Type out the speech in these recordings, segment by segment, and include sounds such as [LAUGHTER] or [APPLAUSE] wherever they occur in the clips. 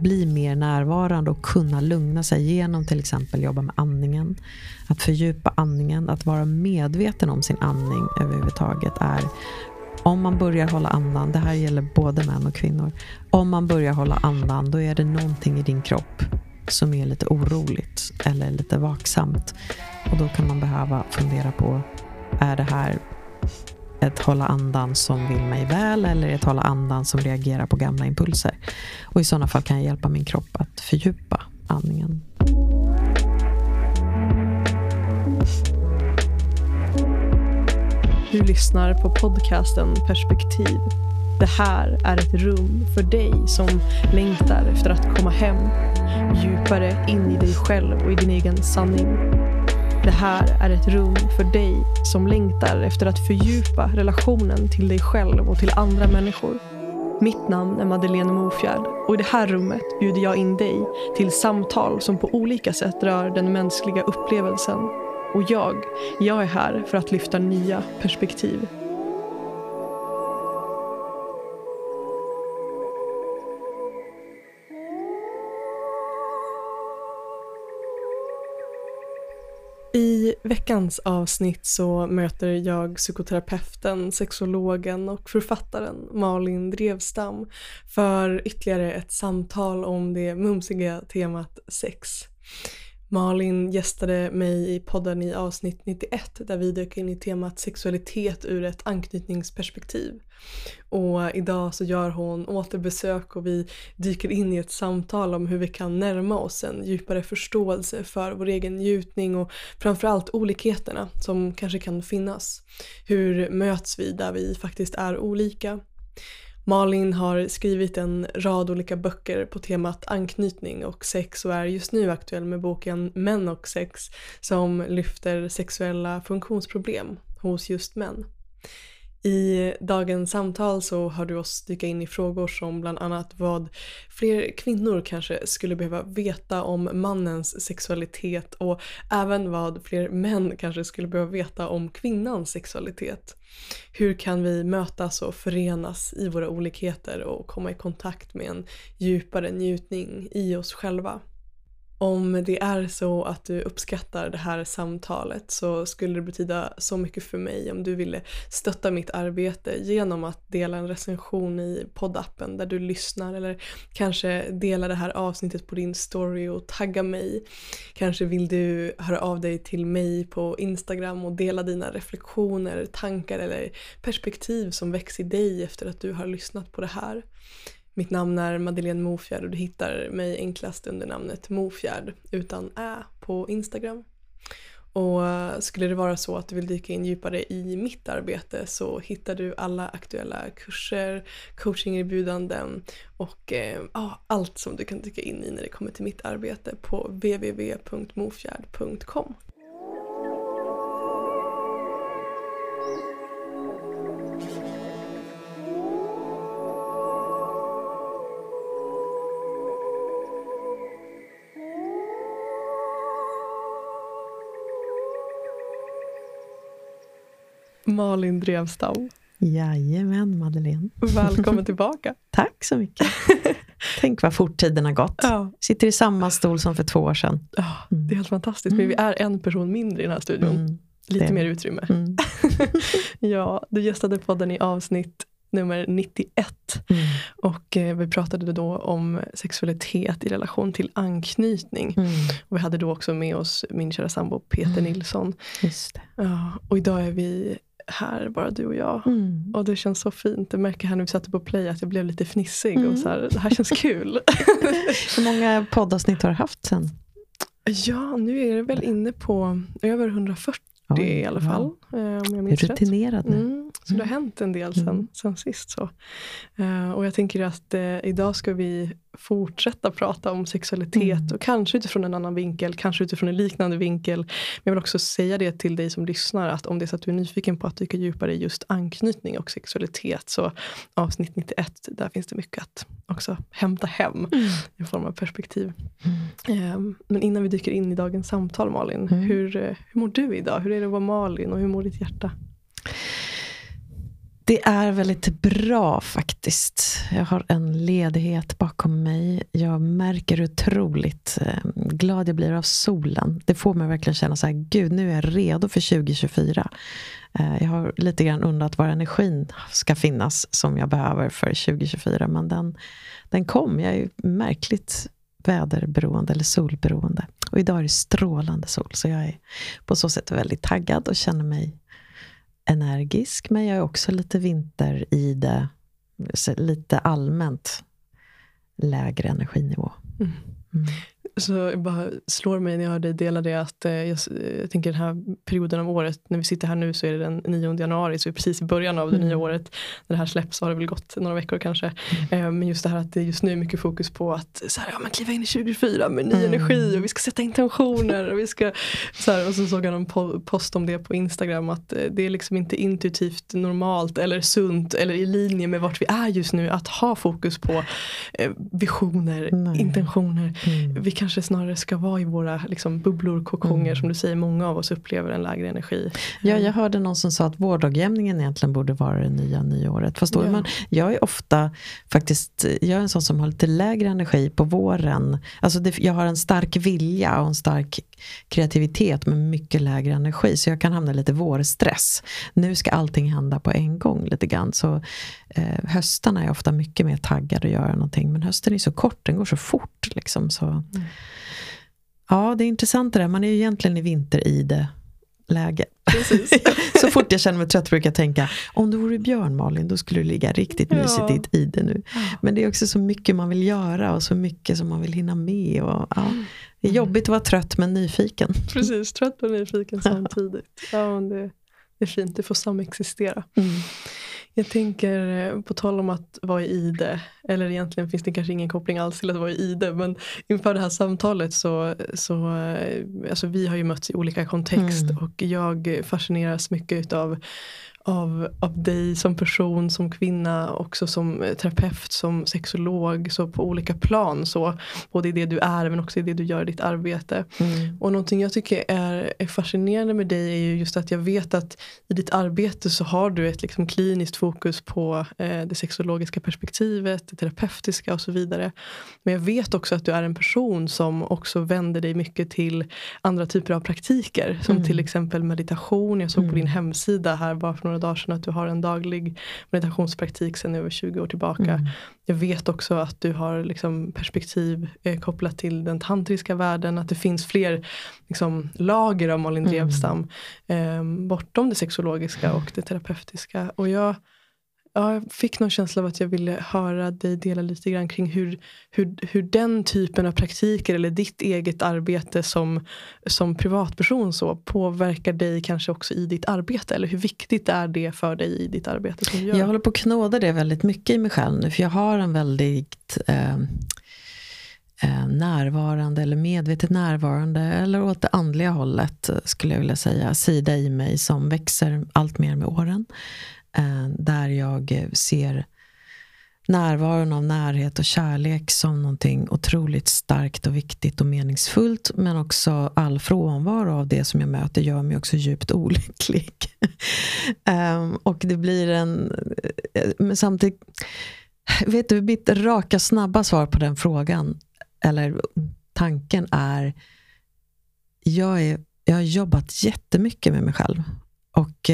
bli mer närvarande och kunna lugna sig genom till exempel jobba med andningen. Att fördjupa andningen, att vara medveten om sin andning överhuvudtaget är om man börjar hålla andan, det här gäller både män och kvinnor. Om man börjar hålla andan, då är det någonting i din kropp som är lite oroligt eller lite vaksamt. Och då kan man behöva fundera på, är det här ett hålla andan som vill mig väl eller ett hålla andan som reagerar på gamla impulser? Och i sådana fall kan jag hjälpa min kropp att fördjupa andningen. Du lyssnar på podcasten Perspektiv. Det här är ett rum för dig som längtar efter att komma hem, djupare in i dig själv och i din egen sanning. Det här är ett rum för dig som längtar efter att fördjupa relationen till dig själv och till andra människor. Mitt namn är Madeleine Mofjärd och i det här rummet bjuder jag in dig till samtal som på olika sätt rör den mänskliga upplevelsen och jag, jag är här för att lyfta nya perspektiv. I veckans avsnitt så möter jag psykoterapeuten, sexologen och författaren Malin Drevstam för ytterligare ett samtal om det mumsiga temat sex. Malin gästade mig i podden i avsnitt 91 där vi dök in i temat sexualitet ur ett anknytningsperspektiv. Och idag så gör hon återbesök och vi dyker in i ett samtal om hur vi kan närma oss en djupare förståelse för vår egen njutning och framförallt olikheterna som kanske kan finnas. Hur möts vi där vi faktiskt är olika? Malin har skrivit en rad olika böcker på temat anknytning och sex och är just nu aktuell med boken Män och sex som lyfter sexuella funktionsproblem hos just män. I dagens samtal så hör du oss dyka in i frågor som bland annat vad fler kvinnor kanske skulle behöva veta om mannens sexualitet och även vad fler män kanske skulle behöva veta om kvinnans sexualitet. Hur kan vi mötas och förenas i våra olikheter och komma i kontakt med en djupare njutning i oss själva? Om det är så att du uppskattar det här samtalet så skulle det betyda så mycket för mig om du ville stötta mitt arbete genom att dela en recension i poddappen där du lyssnar eller kanske dela det här avsnittet på din story och tagga mig. Kanske vill du höra av dig till mig på Instagram och dela dina reflektioner, tankar eller perspektiv som väcks i dig efter att du har lyssnat på det här. Mitt namn är Madeleine Mofjärd och du hittar mig enklast under namnet Mofjärd utan ä på Instagram. Och skulle det vara så att du vill dyka in djupare i mitt arbete så hittar du alla aktuella kurser, coachingerbjudanden och eh, allt som du kan dyka in i när det kommer till mitt arbete på www.mofjärd.com. Malin Drevstam. Jajamän, Madeleine. Välkommen [LAUGHS] tillbaka. Tack så mycket. [LAUGHS] Tänk vad fort tiden har gått. Ja. Sitter i samma stol som för två år sedan. Ja, det är helt fantastiskt. Men vi mm. är en person mindre i den här studion. Mm. Lite det. mer utrymme. Mm. [LAUGHS] ja, du gästade podden i avsnitt nummer 91. Mm. Och eh, vi pratade då om sexualitet i relation till anknytning. Mm. Och vi hade då också med oss min kära sambo Peter mm. Nilsson. Ja, och idag är vi här, bara du och jag. Mm. Och det känns så fint. Jag märker här när vi satte på play att jag blev lite fnissig. Mm. Och så här, det här känns kul. [LAUGHS] Hur många poddavsnitt har du haft sen? Ja, nu är det väl inne på över 140 Oj, i alla fall. Ja. Eh, om jag minns Rutinerad rätt. Mm, så det har mm. hänt en del sen, mm. sen sist. Så. Uh, och jag tänker att uh, idag ska vi fortsätta prata om sexualitet mm. och kanske utifrån en annan vinkel, kanske utifrån en liknande vinkel. Men jag vill också säga det till dig som lyssnar att om det är så att du är nyfiken på att dyka djupare i just anknytning och sexualitet så avsnitt 91, där finns det mycket att också hämta hem mm. i form av perspektiv. Mm. Um, men innan vi dyker in i dagens samtal Malin, mm. hur, hur mår du idag? Hur är det att vara Malin och hur mår ditt hjärta? Det är väldigt bra faktiskt. Jag har en ledighet bakom mig. Jag märker hur otroligt eh, glad jag blir av solen. Det får mig verkligen känna så här, gud nu är jag redo för 2024. Eh, jag har lite grann undrat var energin ska finnas som jag behöver för 2024. Men den, den kom. Jag är märkligt väderberoende eller solberoende. Och idag är det strålande sol. Så jag är på så sätt väldigt taggad och känner mig energisk, men jag är också lite vinter i det. Lite allmänt lägre energinivå. Mm. Så det bara slår mig när jag hör dig dela det att eh, jag, jag, tänker den här perioden av året, när vi sitter här nu så är det den 9 januari, så är precis i början av det mm. nya året. När det här släpps har det väl gått några veckor kanske. Mm. Eh, men just det här att det just nu är mycket fokus på att så här, ja, men kliva in i 2024 med ny mm. energi och vi ska sätta intentioner. Och, vi ska, så här, och så såg jag en post om det på Instagram att eh, det är liksom inte intuitivt normalt eller sunt eller i linje med vart vi är just nu att ha fokus på eh, visioner, Nej. intentioner. Mm. Vi kanske snarare ska vara i våra liksom, bubblor, kokonger mm. som du säger, många av oss upplever en lägre energi. Ja, jag hörde någon som sa att vårdagjämningen egentligen borde vara det nya nyåret. Förstår ja. man? Jag är ofta faktiskt, jag är en sån som har lite lägre energi på våren. Alltså det, jag har en stark vilja och en stark kreativitet med mycket lägre energi. Så jag kan hamna i lite vårstress. Nu ska allting hända på en gång lite grann. Så eh, höstarna är ofta mycket mer taggad att göra någonting. Men hösten är så kort, den går så fort. Liksom, så. Mm. Ja, det är intressant det där. Man är ju egentligen i vinter i det läge. [LAUGHS] så fort jag känner mig trött brukar jag tänka, om du vore Björn Malin, då skulle du ligga riktigt mysigt ja. i ett ide nu. Men det är också så mycket man vill göra och så mycket som man vill hinna med. Och, ja, det är jobbigt att vara trött men nyfiken. Precis, trött och nyfiken [LAUGHS] samtidigt. Ja, det, det är fint, det får samexistera. Mm. Jag tänker eh, på tal om att vara i ide, eller egentligen finns det kanske ingen koppling alls till att vara i ide, men inför det här samtalet så, så eh, alltså vi har ju mötts i olika kontext mm. och jag fascineras mycket av av, av dig som person, som kvinna, också som terapeut, som sexolog, så på olika plan. Så, både i det du är men också i det du gör i ditt arbete. Mm. Och någonting jag tycker är, är, fascinerande med dig är ju just att jag vet att i ditt arbete så har du ett liksom kliniskt fokus på eh, det sexologiska perspektivet, det terapeutiska och så vidare. Men jag vet också att du är en person som också vänder dig mycket till andra typer av praktiker. Som mm. till exempel meditation. Jag såg mm. på din hemsida här bara för några några dagar sedan att du har en daglig meditationspraktik sedan över 20 år tillbaka. Mm. Jag vet också att du har liksom perspektiv eh, kopplat till den tantriska världen. Att det finns fler liksom, lager av Malin mm. Drevstam mm. eh, bortom det sexologiska och det terapeutiska. Och jag ja, jag fick någon känsla av att jag ville höra dig dela lite grann kring hur, hur, hur den typen av praktiker eller ditt eget arbete som, som privatperson så påverkar dig kanske också i ditt arbete. Eller hur viktigt är det för dig i ditt arbete? Som gör? Jag håller på att knåda det väldigt mycket i mig själv nu. För jag har en väldigt ehm, eh, närvarande eller medvetet närvarande eller åt det andliga hållet skulle jag vilja säga, sida i mig som växer allt mer med åren. Eh, där jag ser närvaron av närhet och kärlek som någonting otroligt starkt och viktigt och meningsfullt. Men också all frånvaro av det som jag möter gör mig också djupt olycklig. um, [LAUGHS] och det blir en... Eh, men samtidigt... Vet du, mitt raka snabba svar på den frågan, eller tanken är... Jag, är, jag har jobbat jättemycket med mig själv. Och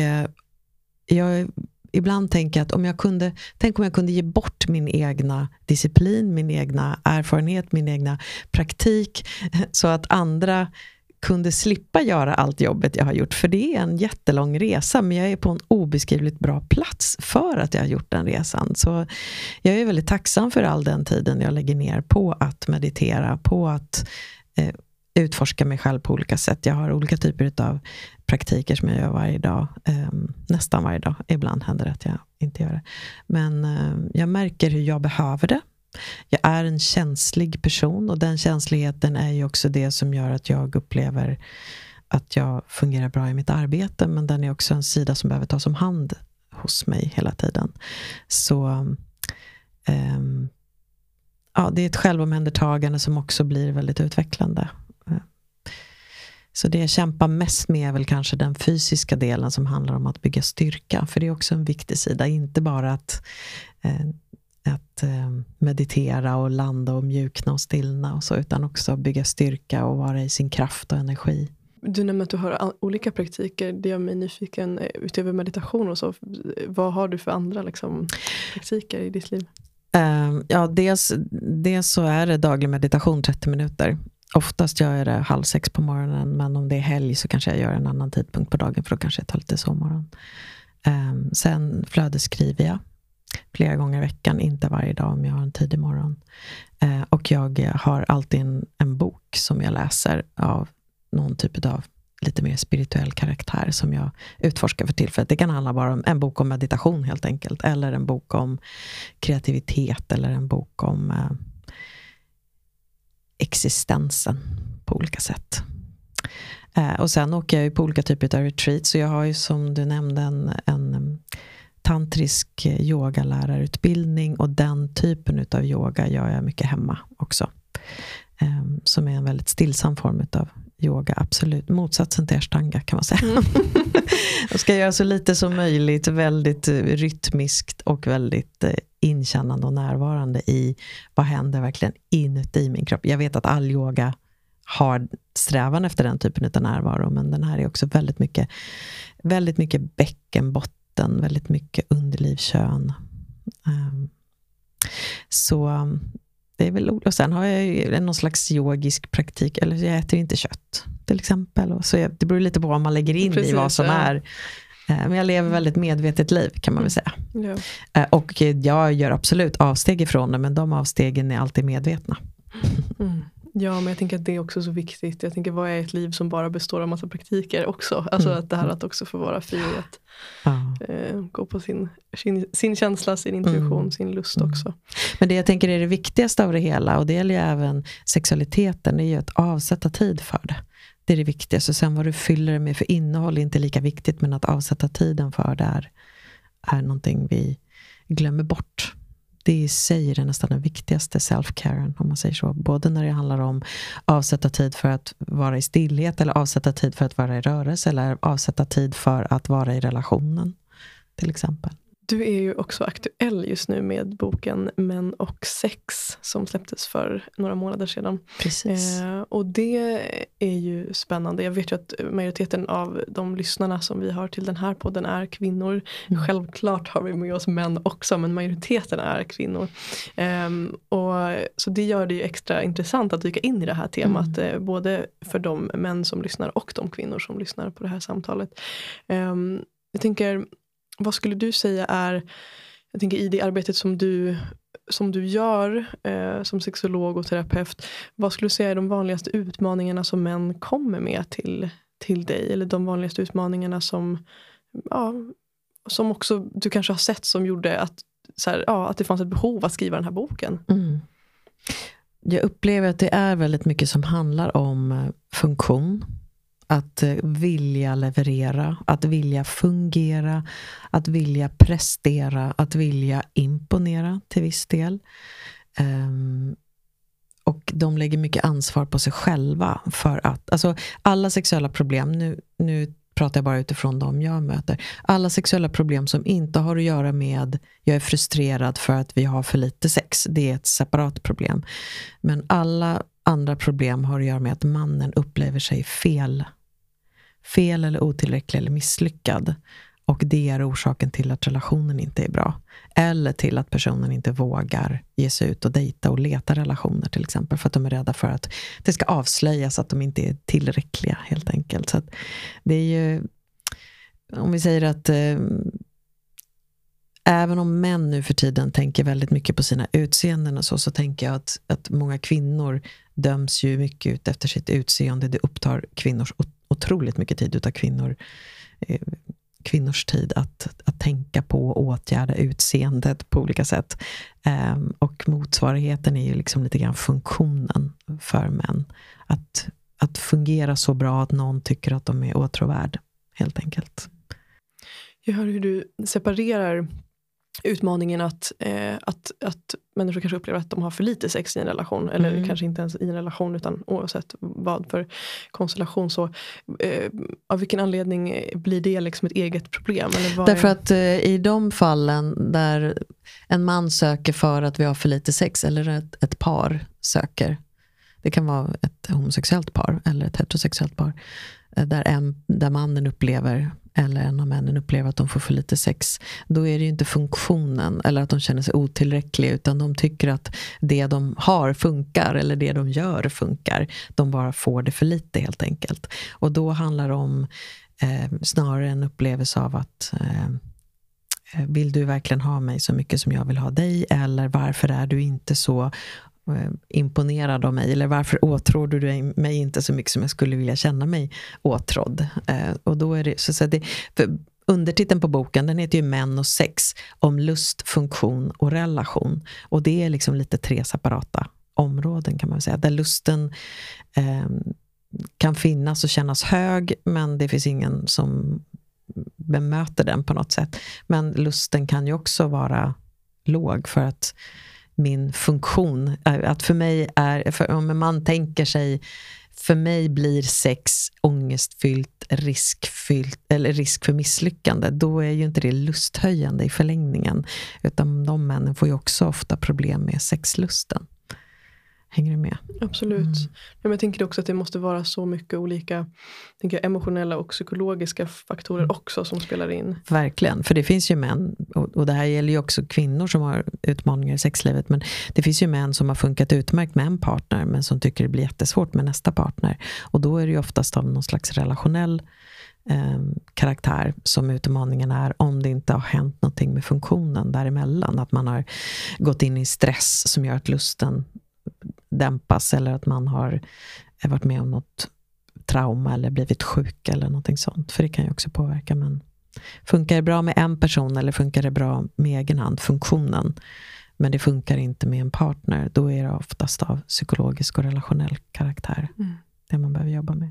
jag ibland tänker att om jag kunde, tänk om jag kunde ge bort min egna disciplin, min egna erfarenhet, min egna praktik, [LAUGHS] så att andra kunde slippa göra allt jobbet jag har gjort. För det är en jättelång resa, men jag är på en obeskrivligt bra plats för att jag har gjort den resan. Så jag är väldigt tacksam för all den tiden jag lägger ner på att meditera, på att eh, utforska mig själv på olika sätt. Jag har olika typer av praktiker som jag gör varje dag. Eh, nästan varje dag. Ibland händer det att jag inte gör det. Men eh, jag märker hur jag behöver det. Jag är en känslig person och den känsligheten är ju också det som gör att jag upplever att jag fungerar bra i mitt arbete. Men den är också en sida som behöver tas om hand hos mig hela tiden. Så um, ja, det är ett självomhändertagande som också blir väldigt utvecklande. Så det jag kämpar mest med är väl kanske den fysiska delen som handlar om att bygga styrka. För det är också en viktig sida, inte bara att, eh, att eh, meditera och landa och mjukna och stillna och så, utan också bygga styrka och vara i sin kraft och energi. Du nämnde att du har olika praktiker. Det gör mig nyfiken, eh, utöver meditation och så, vad har du för andra liksom, praktiker i ditt liv? Um, ja, dels, dels så är det daglig meditation 30 minuter. Oftast gör jag det halv sex på morgonen, men om det är helg så kanske jag gör en annan tidpunkt på dagen, för då kanske jag tar lite sovmorgon. Um, sen flödesskriver jag flera gånger i veckan, inte varje dag om jag har en tidig morgon. Uh, och jag har alltid en, en bok som jag läser av någon typ av lite mer spirituell karaktär som jag utforskar för tillfället. Det kan handla bara om en bok om meditation helt enkelt, eller en bok om kreativitet, eller en bok om uh, existensen på olika sätt. Eh, och sen åker jag ju på olika typer av retreats, så jag har ju som du nämnde en, en mm, tantrisk yogalärarutbildning och den typen av yoga gör jag mycket hemma också. Eh, som är en väldigt stillsam form av yoga, absolut. Motsatsen till ashtanga kan man säga. Mm. [LAUGHS] jag ska göra så lite som möjligt, väldigt eh, rytmiskt och väldigt eh, inkännande och närvarande i vad händer verkligen inuti min kropp. Jag vet att all yoga har strävan efter den typen av närvaro, men den här är också väldigt mycket, väldigt mycket bäckenbotten, väldigt mycket underlivskön. Um, så det är väl Och sen har jag ju någon slags yogisk praktik, eller jag äter inte kött till exempel. Och så jag, det beror lite på vad man lägger in Precis, i vad som ja. är. Eh, men jag lever väldigt medvetet liv kan man väl säga. Ja. Eh, och jag gör absolut avsteg ifrån det, men de avstegen är alltid medvetna. Mm. Ja, men jag tänker att det är också så viktigt. Jag tänker, vad är ett liv som bara består av massa praktiker också? Alltså mm. att det här att också få vara fri att ja. eh, gå på sin, sin, sin känsla, sin intuition, mm. sin lust mm. också. Men det jag tänker är det viktigaste av det hela, och det gäller ju även sexualiteten, är ju att avsätta tid för det. Det är det viktigaste. Sen vad du fyller det med för innehåll är inte lika viktigt, men att avsätta tiden för det är, är någonting vi glömmer bort det i sig är nästan den viktigaste self-caren, om man säger så. Både när det handlar om avsätta tid för att vara i stillhet, eller avsätta tid för att vara i rörelse, eller avsätta tid för att vara i relationen, till exempel. Du är ju också aktuell just nu med boken Män och sex som släpptes för några månader sedan. Precis. Eh, och det är ju spännande. Jag vet ju att majoriteten av de lyssnarna som vi har till den här podden är kvinnor. Mm. Självklart har vi med oss män också men majoriteten är kvinnor. Eh, och, så det gör det ju extra intressant att dyka in i det här temat. Mm. Eh, både för de män som lyssnar och de kvinnor som lyssnar på det här samtalet. Ehm, jag tänker vad skulle du säga är, jag tänker i det arbetet som du, som du gör eh, som sexolog och terapeut, vad skulle du säga är de vanligaste utmaningarna som män kommer med till, till dig? Eller de vanligaste utmaningarna som, ja, som också du kanske har sett som gjorde att, så här, ja, att det fanns ett behov att skriva den här boken? Mm. Jag upplever att det är väldigt mycket som handlar om eh, funktion att eh, vilja leverera, att vilja fungera, att vilja prestera, att vilja imponera till viss del. Um, och de lägger mycket ansvar på sig själva för att, alltså alla sexuella problem, nu, nu pratar jag bara utifrån de jag möter. Alla sexuella problem som inte har att göra med jag är frustrerad för att vi har för lite sex, det är ett separat problem. Men alla andra problem har att göra med att mannen upplever sig fel. Fel eller otillräcklig eller misslyckad. Och det är orsaken till att relationen inte är bra. Eller till att personen inte vågar ge sig ut och dejta och leta relationer till exempel. För att de är rädda för att det ska avslöjas att de inte är tillräckliga helt enkelt. Så det är ju, om vi säger att eh, även om män nu för tiden tänker väldigt mycket på sina utseenden och så, så tänker jag att, att många kvinnor döms ju mycket ut efter sitt utseende. Det upptar kvinnors otroligt mycket tid utav kvinnor, eh, kvinnors tid att, att tänka på och åtgärda utseendet på olika sätt. Eh, och motsvarigheten är ju liksom lite grann funktionen för män. Att, att fungera så bra att någon tycker att de är åtråvärd, helt enkelt. Jag hör hur du separerar utmaningen att, eh, att, att människor kanske upplever att de har för lite sex i en relation. Eller mm. kanske inte ens i en relation utan oavsett vad för konstellation. Så, eh, av vilken anledning blir det liksom ett eget problem? Därför är... att eh, i de fallen där en man söker för att vi har för lite sex eller ett, ett par söker. Det kan vara ett homosexuellt par eller ett heterosexuellt par. Eh, där, en, där mannen upplever eller en av männen upplever att de får för lite sex, då är det ju inte funktionen eller att de känner sig otillräckliga, utan de tycker att det de har funkar, eller det de gör funkar. De bara får det för lite helt enkelt. Och då handlar det om eh, snarare en upplevelse av att eh, eh vill du verkligen ha mig så mycket som jag vill ha dig? Eller varför är du inte så Eh, imponerad av mig? Eller varför åtrår du mig inte så mycket som jag skulle vilja känna mig åtrådd? Eh, och då är det, så, att det, undertiteln på boken den heter ju Män och sex, om lust, funktion och relation. Och det är liksom lite tre separata områden kan man säga. Där lusten eh, kan finnas och kännas hög, men det finns ingen som bemöter den på något sätt. Men lusten kan ju också vara låg för att min funktion. Att för mig är, för om man tänker sig, för mig blir sex ångestfyllt, riskfyllt, eller risk för misslyckande, då är ju inte det lusthöjande i förlängningen. Utan de männen får ju också ofta problem med sexlusten. Hänger du med? Absolut. Mm. Men jag tänker också att det måste vara så mycket olika tänker emotionella och psykologiska faktorer mm. också som spelar in. Verkligen, för det finns ju män, och, och det här gäller ju också kvinnor som har utmaningar i sexlivet, men det finns ju män som har funkat utmärkt med en partner, men som tycker det blir jättesvårt med nästa partner. Och då är det ju oftast av någon slags relationell eh, karaktär som utmaningen är, om det inte har hänt någonting med funktionen däremellan. Att man har gått in i stress som gör att lusten dämpas eller att man har varit med om något trauma eller blivit sjuk eller någonting sånt. För det kan ju också påverka. Men funkar det bra med en person eller funkar det bra med egen hand, funktionen, men det funkar inte med en partner, då är det oftast av psykologisk och relationell karaktär. Mm. Det man behöver jobba med.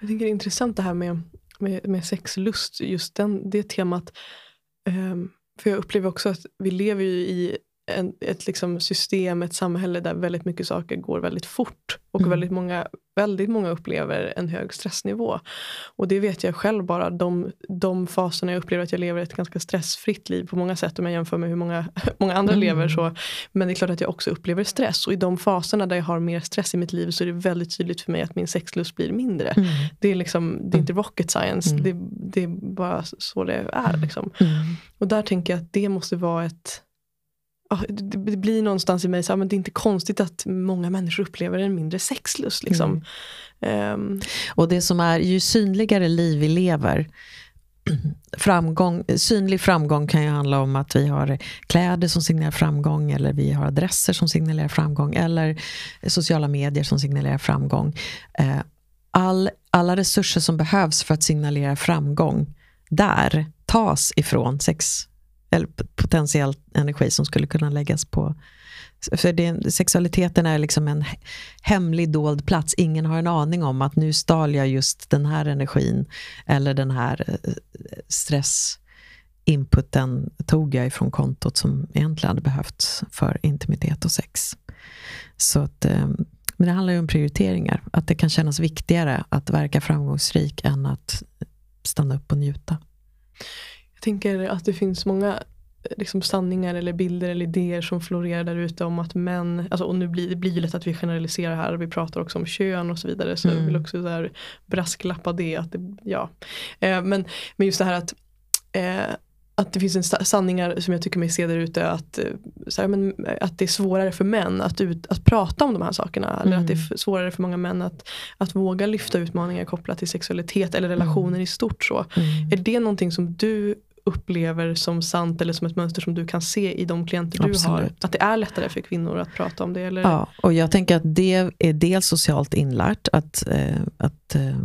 Jag tycker det är intressant det här med, med, med sexlust, just den, det temat. Um, för jag upplever också att vi lever i en, ett liksom system, ett samhälle där väldigt mycket saker går väldigt fort. Och mm. väldigt, många, väldigt många upplever en hög stressnivå. Och det vet jag själv bara, de, de faserna jag upplever att jag lever ett ganska stressfritt liv på många sätt om jag jämför med hur många, [LAUGHS] många andra mm. lever. så Men det är klart att jag också upplever stress. Och i de faserna där jag har mer stress i mitt liv så är det väldigt tydligt för mig att min sexlust blir mindre. Mm. Det, är liksom, det är inte rocket science, mm. det, det, är bara så det är. Mm. Liksom. Mm. Och där tänker jag att det måste vara ett det blir någonstans i mig så men det är inte konstigt att många människor upplever en mindre sexlust. Liksom. Mm. Um. Och det som är, ju synligare liv vi lever, framgång, synlig framgång kan ju handla om att vi har kläder som signalerar framgång, eller vi har adresser som signalerar framgång, eller sociala medier som signalerar framgång. Eh, all, alla resurser som behövs för att signalera framgång, där tas ifrån sex eller potentiell energi som skulle kunna läggas på för det, sexualiteten är liksom en hemlig dold plats. Ingen har en aning om att nu stal jag just den här energin eller den här eh, stressinputen tog jag ifrån kontot som egentligen hade behövts för intimitet och sex. Så att, eh, men det handlar ju om prioriteringar. Att det kan kännas viktigare att verka framgångsrik än att stanna upp och njuta. Tänker att det finns många liksom sanningar eller bilder eller idéer som florerar där ute om att män, alltså, och nu blir det blir lätt att vi generaliserar här, vi pratar också om kön och så vidare så mm. jag vill också så brasklappa det. Att det ja. Eh, men, men just det här att eh, att det finns en sanningar som jag tycker mig se där ute att, eh, så här, men, att det är svårare för män att, ut, att prata om de här sakerna. Mm. Eller att det är mm. svårare för många män att, att våga lyfta utmaningar kopplat till sexualitet eller relationer mm. i stort. Så. Mm. Är det någonting som du upplever som sant eller som ett mönster som du kan se i de klienter Absolut. du har? Att det är lättare för kvinnor att prata om det? Eller? Ja, och jag tänker att det är dels socialt inlärt. Att, eh, att eh,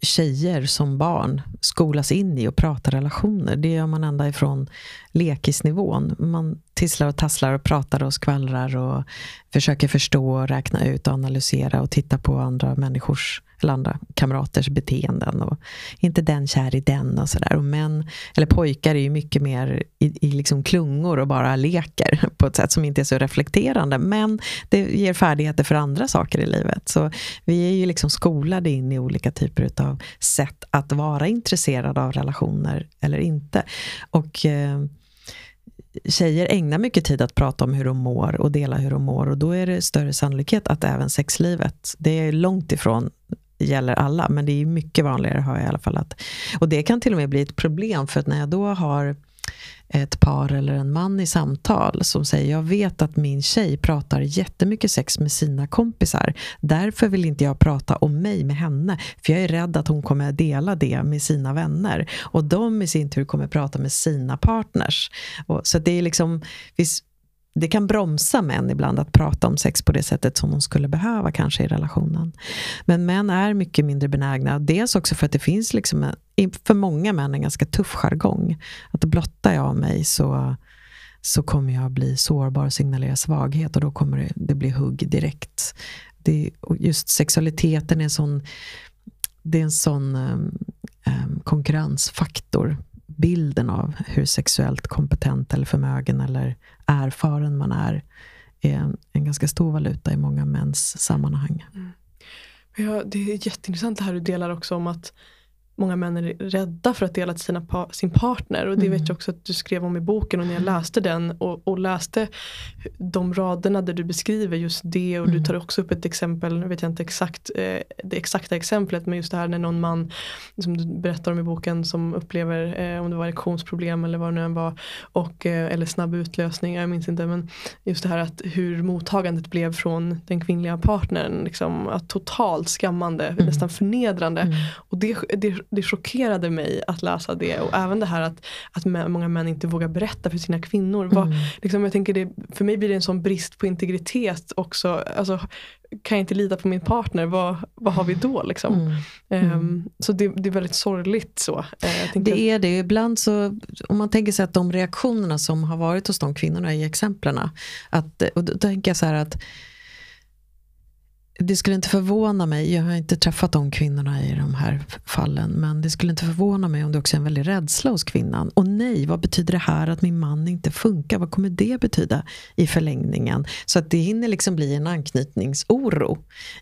tjejer som barn skolas in i att prata relationer. Det gör man ända ifrån lekisnivån. Man tisslar och tasslar och pratar och skvallrar och försöker förstå, räkna ut, och analysera och titta på andra människors eller andra kamraters beteenden. Och inte den kär i den och sådär. Och män, eller pojkar är ju mycket mer i, i liksom klungor och bara leker [LAUGHS] på ett sätt som inte är så reflekterande. Men det ger färdigheter för andra saker i livet. Så vi är ju liksom skolade in i olika typer av sätt att vara intresserad av relationer eller inte. Och eh, tjejer ägnar mycket tid att prata om hur de mår och dela hur de mår. Och då är det större sannolikhet att även sexlivet, det är långt ifrån gäller alla, men det är mycket vanligare har jag i alla fall. Att, och det kan till och med bli ett problem, för att när jag då har ett par eller en man i samtal som säger jag vet att min tjej pratar jättemycket sex med sina kompisar. Därför vill inte jag prata om mig med henne. För jag är rädd att hon kommer att dela det med sina vänner. Och de i sin tur kommer att prata med sina partners. Och, så det är liksom, det kan bromsa män ibland att prata om sex på det sättet som de skulle behöva kanske i relationen. Men män är mycket mindre benägna. Dels också för att det finns liksom en, för många män en ganska tuff jargong. Att blottar jag mig så, så kommer jag bli sårbar och signalera svaghet och då kommer det, det bli hugg direkt. Det, just sexualiteten är en sån, det är en sån um, um, konkurrensfaktor bilden av hur sexuellt kompetent eller förmögen eller erfaren man är, är en, ganska stor valuta i många mäns sammanhang. Mm. Ja, det är jätteintressant det här du delar också om att många män är rädda för att dela till sina pa sin partner. Och det mm. vet jag också att du skrev om i boken och när jag läste den och, och läste de raderna där du beskriver just det och mm. du tar också upp ett exempel, nu vet jag inte exakt eh, det exakta exemplet men just det här när någon man som du berättar om i boken som upplever eh, om det var erektionsproblem eller vad det nu var och, eh, eller snabb utlösning, jag minns inte men just det här att hur mottagandet blev från den kvinnliga partnern liksom, att totalt skammande, mm. nästan förnedrande mm. och det, det det chockerade mig att läsa det och även det här att, att många män inte vågar berätta för sina kvinnor. Mm. Vad, liksom, jag tänker det, för mig blir det en sån brist på integritet också. Alltså, kan jag inte lita på min partner, vad, vad har vi då? Liksom? Mm. Um, så det, det, är väldigt sorgligt. så. Uh, det är det. Ibland så, om man tänker sig att de reaktionerna som har varit hos de kvinnorna i exemplen, att, och då tänker jag så här att det skulle inte förvåna mig, jag har inte träffat de kvinnorna i de här fallen, men det skulle inte förvåna mig om det också är en väldig rädsla hos kvinnan. Och nej, vad betyder det här att min man inte funkar? Vad kommer det betyda i förlängningen? Så att det hinner liksom bli en anknytningsoro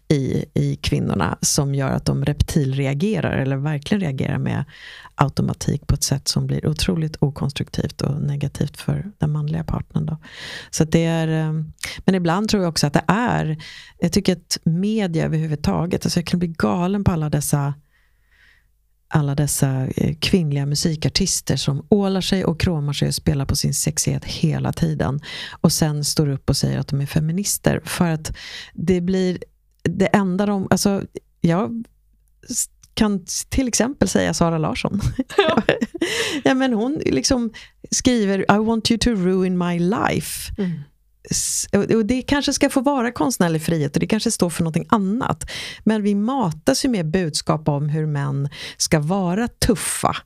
i, i kvinnorna som gör att de reptilreagerar, eller verkligen reagerar med automatik på ett sätt som blir otroligt okonstruktivt och negativt för den manliga partnern. Då. Så det är, eh, men ibland tror jag också att det är, jag tycker att media överhuvudtaget, alltså jag kan bli galen på alla dessa alla dessa eh, kvinnliga musikartister som ålar sig och kråmar sig och spelar på sin sexighet hela tiden. Och sen står upp och säger att de är feminister. För att det blir det enda de... Alltså, jag kan till exempel säga Sara Larsson. Ja. [LAUGHS] ja, men hon liksom skriver I want you to ruin my life. Mm. Och det kanske ska få vara konstnärlig frihet och det kanske står för någonting annat. Men vi matas ju med budskap om hur män ska vara tuffa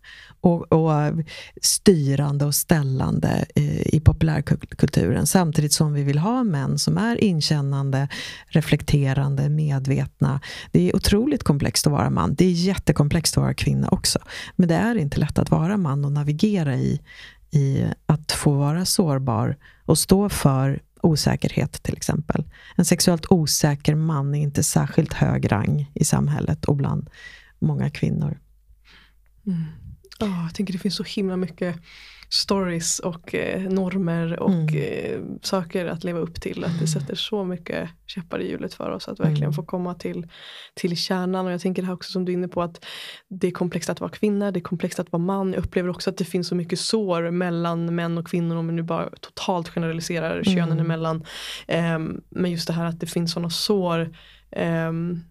och, och styrande och ställande i, i populärkulturen. Samtidigt som vi vill ha män som är inkännande, reflekterande, medvetna. Det är otroligt komplext att vara man. Det är jättekomplext att vara kvinna också. Men det är inte lätt att vara man och navigera i, i att få vara sårbar och stå för osäkerhet till exempel. En sexuellt osäker man är inte särskilt hög rang i samhället och bland många kvinnor. Mm. Oh, jag tänker det finns så himla mycket stories och eh, normer och mm. eh, saker att leva upp till. Att det mm. sätter så mycket käppar i hjulet för oss att verkligen mm. få komma till, till kärnan. Och jag tänker det här också som du är inne på att det är komplext att vara kvinna, det är komplext att vara man. Jag upplever också att det finns så mycket sår mellan män och kvinnor om vi nu bara totalt generaliserar mm. könen emellan. Eh, men just det här att det finns sådana sår Um,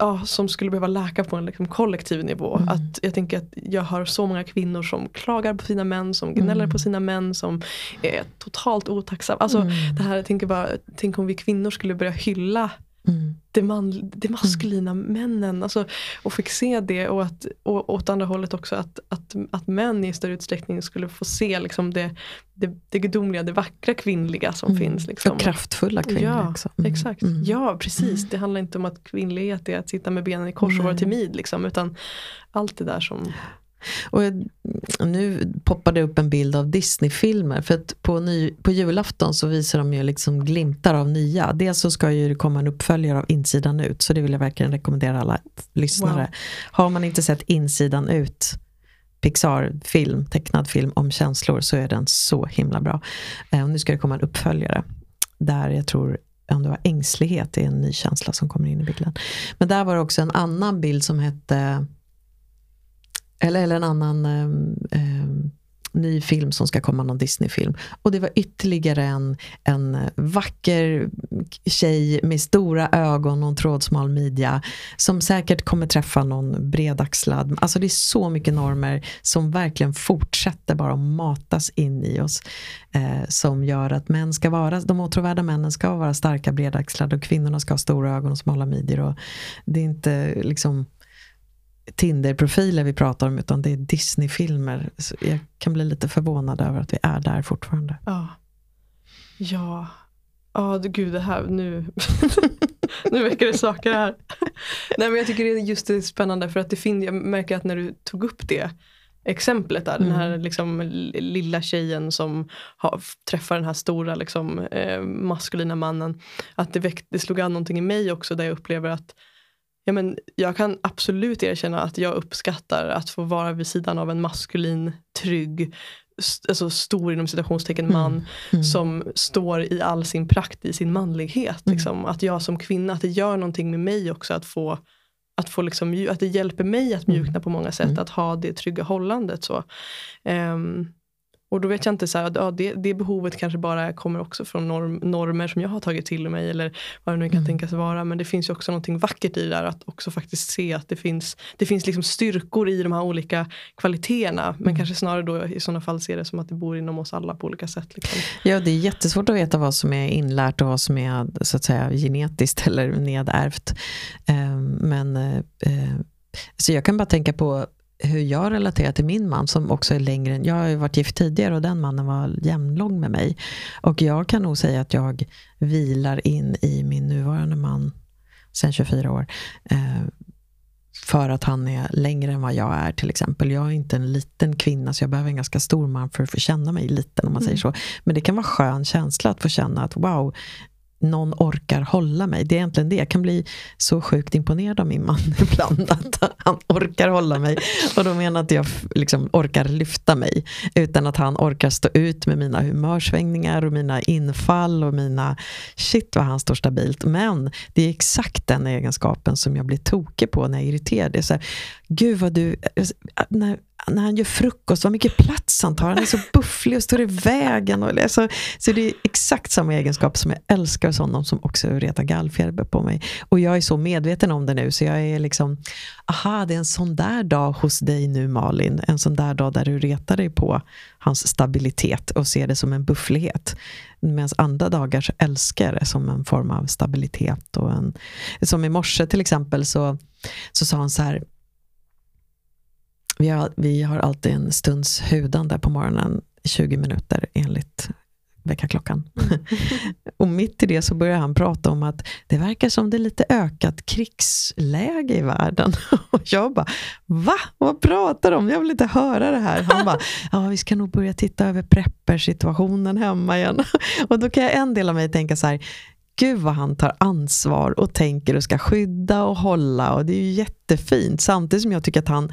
ja, som skulle behöva läka på en liksom, kollektiv nivå. Mm. Att jag tänker att jag har så många kvinnor som klagar på sina män, som gnäller mm. på sina män, som är totalt otacksamma. Alltså, mm. det här, jag tänker bara, tänk om vi kvinnor skulle börja hylla mm. det, man, det maskulina mm. männen. Alltså, och fick se det och, att, och åt andra hållet också att, att, att män i större utsträckning skulle få se liksom det, det, det gudomliga, det vackra kvinnliga som mm. finns. Liksom. Och kraftfulla kvinnor ja, också. Mm. Exakt. Mm. Ja precis, det handlar inte om att kvinnlighet är att sitta med benen i kors och vara timid. Liksom, utan allt det där som och nu poppade det upp en bild av Disney-filmer. För att på, ny, på julafton så visar de ju liksom glimtar av nya. Dels så ska ju det komma en uppföljare av Insidan ut. Så det vill jag verkligen rekommendera alla lyssnare. Wow. Har man inte sett Insidan ut Pixar-film, tecknad film om känslor så är den så himla bra. Eh, och nu ska det komma en uppföljare. Där jag tror om det var ängslighet är en ny känsla som kommer in i bilden. Men där var det också en annan bild som hette eller, eller en annan eh, ny film som ska komma, någon Disney-film. Och det var ytterligare en, en vacker tjej med stora ögon och en trådsmal midja som säkert kommer träffa någon bredaxlad. Alltså det är så mycket normer som verkligen fortsätter bara att matas in i oss. Eh, som gör att män ska vara, de åtråvärda männen ska vara starka bredaxlade och kvinnorna ska ha stora ögon och smala midjor. Och det är inte liksom Tinder-profiler vi pratar om, utan det är Disney-filmer. Jag kan bli lite förvånad över att vi är där fortfarande. Ja. Ja. Ja, gud det här, nu, [LAUGHS] nu väcker det saker här. Nej men jag tycker det är just det spännande för att det finns, jag märker att när du tog upp det exemplet där, mm. den här liksom, lilla tjejen som har, träffar den här stora liksom, eh, maskulina mannen. Att det, väckte, det slog an någonting i mig också där jag upplever att ja, men jag kan absolut erkänna att jag uppskattar att få vara vid sidan av en maskulin, trygg, alltså stor inom citationstecken mm. man mm. Mm. som står i all sin prakt i sin manlighet. Mm. Liksom. Att jag som kvinna, att det gör någonting med mig också att få att, få liksom, att det hjälper mig att mjukna mm. på många sätt, mm. att ha det trygga hållandet. Så. Um, och då vet jag inte, så här, ja, det, det behovet kanske bara kommer också från norm, normer som jag har tagit till mig eller vad det nu kan mm. tänkas vara. Men det finns ju också någonting vackert i det där att också faktiskt se att det finns, det finns liksom styrkor i de här olika kvaliteterna. Men mm. kanske snarare då i sådana fall se det som att det bor inom oss alla på olika sätt. Liksom. Ja, det är jättesvårt att veta vad som är inlärt och vad som är så att säga genetiskt [LAUGHS] eller nedärvt. Ehm, men eh, så jag kan bara tänka på hur jag relaterar till min man som också är längre än, jag har ju varit gift tidigare och den mannen var jämnlång med mig. Och jag kan nog säga att jag vilar in i min nuvarande man sen 24 år. Eh, för att han är längre än vad jag är till exempel. Jag är inte en liten kvinna så jag behöver en ganska stor man för att få känna mig liten om man mm. säger så. Men det kan vara skön känsla att få känna att wow, någon orkar hålla mig. Det är egentligen det. Jag kan bli så sjukt imponerad av min man [LAUGHS] ibland. Att han orkar hålla mig. Och då menar att jag liksom orkar lyfta mig. Utan att han orkar stå ut med mina humörsvängningar och mina infall och mina... Shit vad han står stabilt. Men det är exakt den egenskapen som jag blir tokig på när jag är irriterad. Det är så här, Gud vad du... Eh, eh, när, när han gör frukost, vad mycket plats han tar. Han är så [LAUGHS] bufflig och står i vägen. Och, alltså, så det är exakt samma egenskap som jag älskar hos honom som också retar gallfjäder på mig. Och jag är så medveten om det nu så jag är liksom, aha det är en sån där dag hos dig nu Malin. En sån där dag där du retar dig på hans stabilitet och ser det som en bufflighet. Medan andra dagar så älskar jag det som en form av stabilitet. Och en, som i morse till exempel så, så sa han så här, vi har, vi har alltid en stunds hudande på morgonen, 20 minuter enligt väckarklockan. Mm. [LAUGHS] och mitt i det så börjar han prata om att det verkar som det är lite ökat krigsläge i världen. [LAUGHS] och jag bara, va? Vad pratar du om? Jag vill inte höra det här. Han bara, [LAUGHS] ja vi ska nog börja titta över preppersituationen hemma igen. och då kan jag en del av mig tänka så här, gud vad han tar ansvar och tänker och ska skydda och hålla och det är ju jättefint. Samtidigt som jag tycker att han,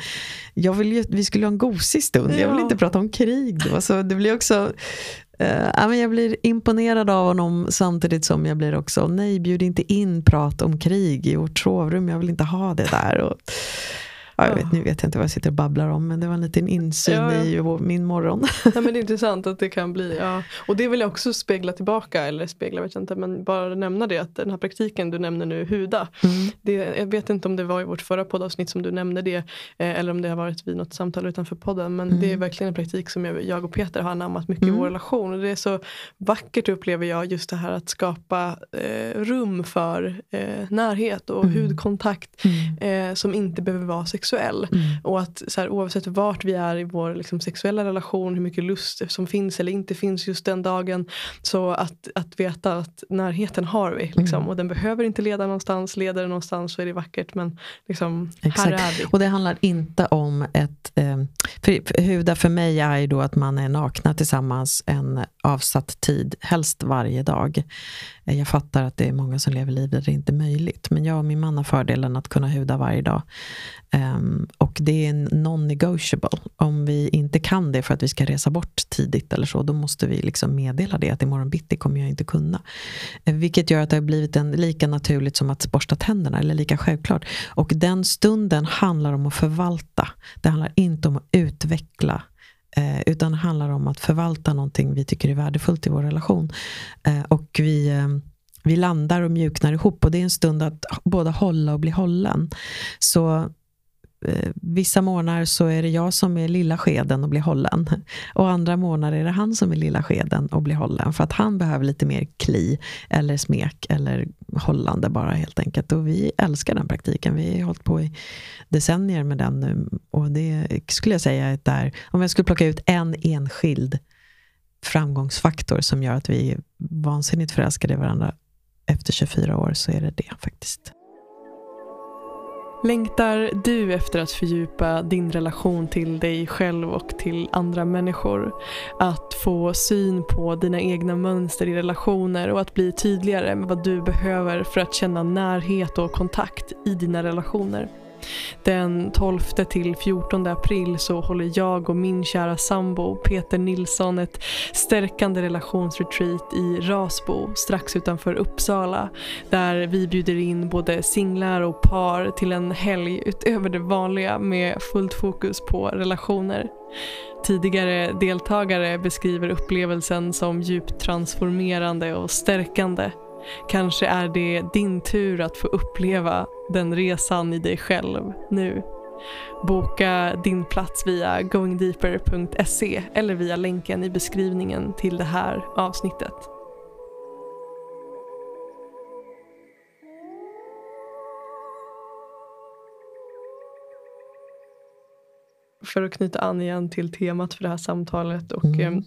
jag vill ju, vi skulle ha en gosig stund, ja. jag vill inte prata om krig då. Så det blir också, uh, jag blir imponerad av honom samtidigt som jag blir också, nej bjud inte in prat om krig i vårt sovrum, jag vill inte ha det där. Och, Ja, jag vet, nu vet jag inte vad jag sitter och babblar om, men det var en liten insyn ja, ja. i min morgon. [LAUGHS] Ja, men det är intressant att det kan bli, ja. Och det vill jag också spegla tillbaka, eller spegla vet jag inte, men bara nämna det att den här praktiken du nämner nu, Huda, mm. det, jag vet inte om det var i vårt förra poddavsnitt som du nämnde det, eh, eller om det har varit vid något samtal utanför podden, men mm. det är verkligen en praktik som jag, jag och Peter har anammat mycket mm. i vår relation. Och det är så vackert upplever jag just det här att skapa eh, rum för eh, närhet och mm. hudkontakt mm. eh, som inte behöver vara sexuell. Mm. Och att så här, oavsett vart vi är i vår liksom, sexuella relation, hur mycket lust som finns eller inte finns just den dagen. Så att, att veta att närheten har vi. Liksom, mm. Och den behöver inte leda någonstans. Leder den någonstans så är det vackert. Men liksom, här är vi. Och det handlar inte om ett... Eh, för, huda för mig är ju då att man är nakna tillsammans en avsatt tid, helst varje dag. Eh, jag fattar att det är många som lever liv där det inte är möjligt. Men jag och min man har fördelen att kunna huda varje dag. Um, och det är non-negotiable. Om vi inte kan det för att vi ska resa bort tidigt eller så, då måste vi liksom meddela det att imorgon bitti kommer jag inte kunna. Eh, vilket gör att det har blivit en, lika naturligt som att borsta tänderna, eller lika självklart. Och den stunden handlar om att förvalta. Det handlar inte om att utveckla Eh, utan det handlar om att förvalta någonting vi tycker är värdefullt i vår relation. Eh, och vi, eh, vi landar och mjuknar ihop och det är en stund att både hålla och bli hållen. Så Eh, vissa månader så är det jag som är lilla skeden och blir hållen. Och andra månader är det han som är lilla skeden och blir hållen. För att han behöver lite mer kli eller smek eller hållande bara helt enkelt. Och vi älskar den praktiken. Vi har hållit på i decennier med den nu. Och det skulle jag säga är där, om jag skulle plocka ut en enskild framgångsfaktor som gör att vi är vansinnigt förälskade i varandra efter 24 år så är det det faktiskt. Längtar du efter att fördjupa din relation till dig själv och till andra människor? Att få syn på dina egna mönster i relationer och att bli tydligare med vad du behöver för att känna närhet och kontakt i dina relationer? Den 12 till 14 april så håller jag och min kära sambo Peter Nilsson ett stärkande relationsretreat i Rasbo strax utanför Uppsala där vi bjuder in både singlar och par till en helg utöver det vanliga med fullt fokus på relationer. Tidigare deltagare beskriver upplevelsen som djupt transformerande och stärkande Kanske är det din tur att få uppleva den resan i dig själv nu. Boka din plats via goingdeeper.se eller via länken i beskrivningen till det här avsnittet. För att knyta an igen till temat för det här samtalet och mm.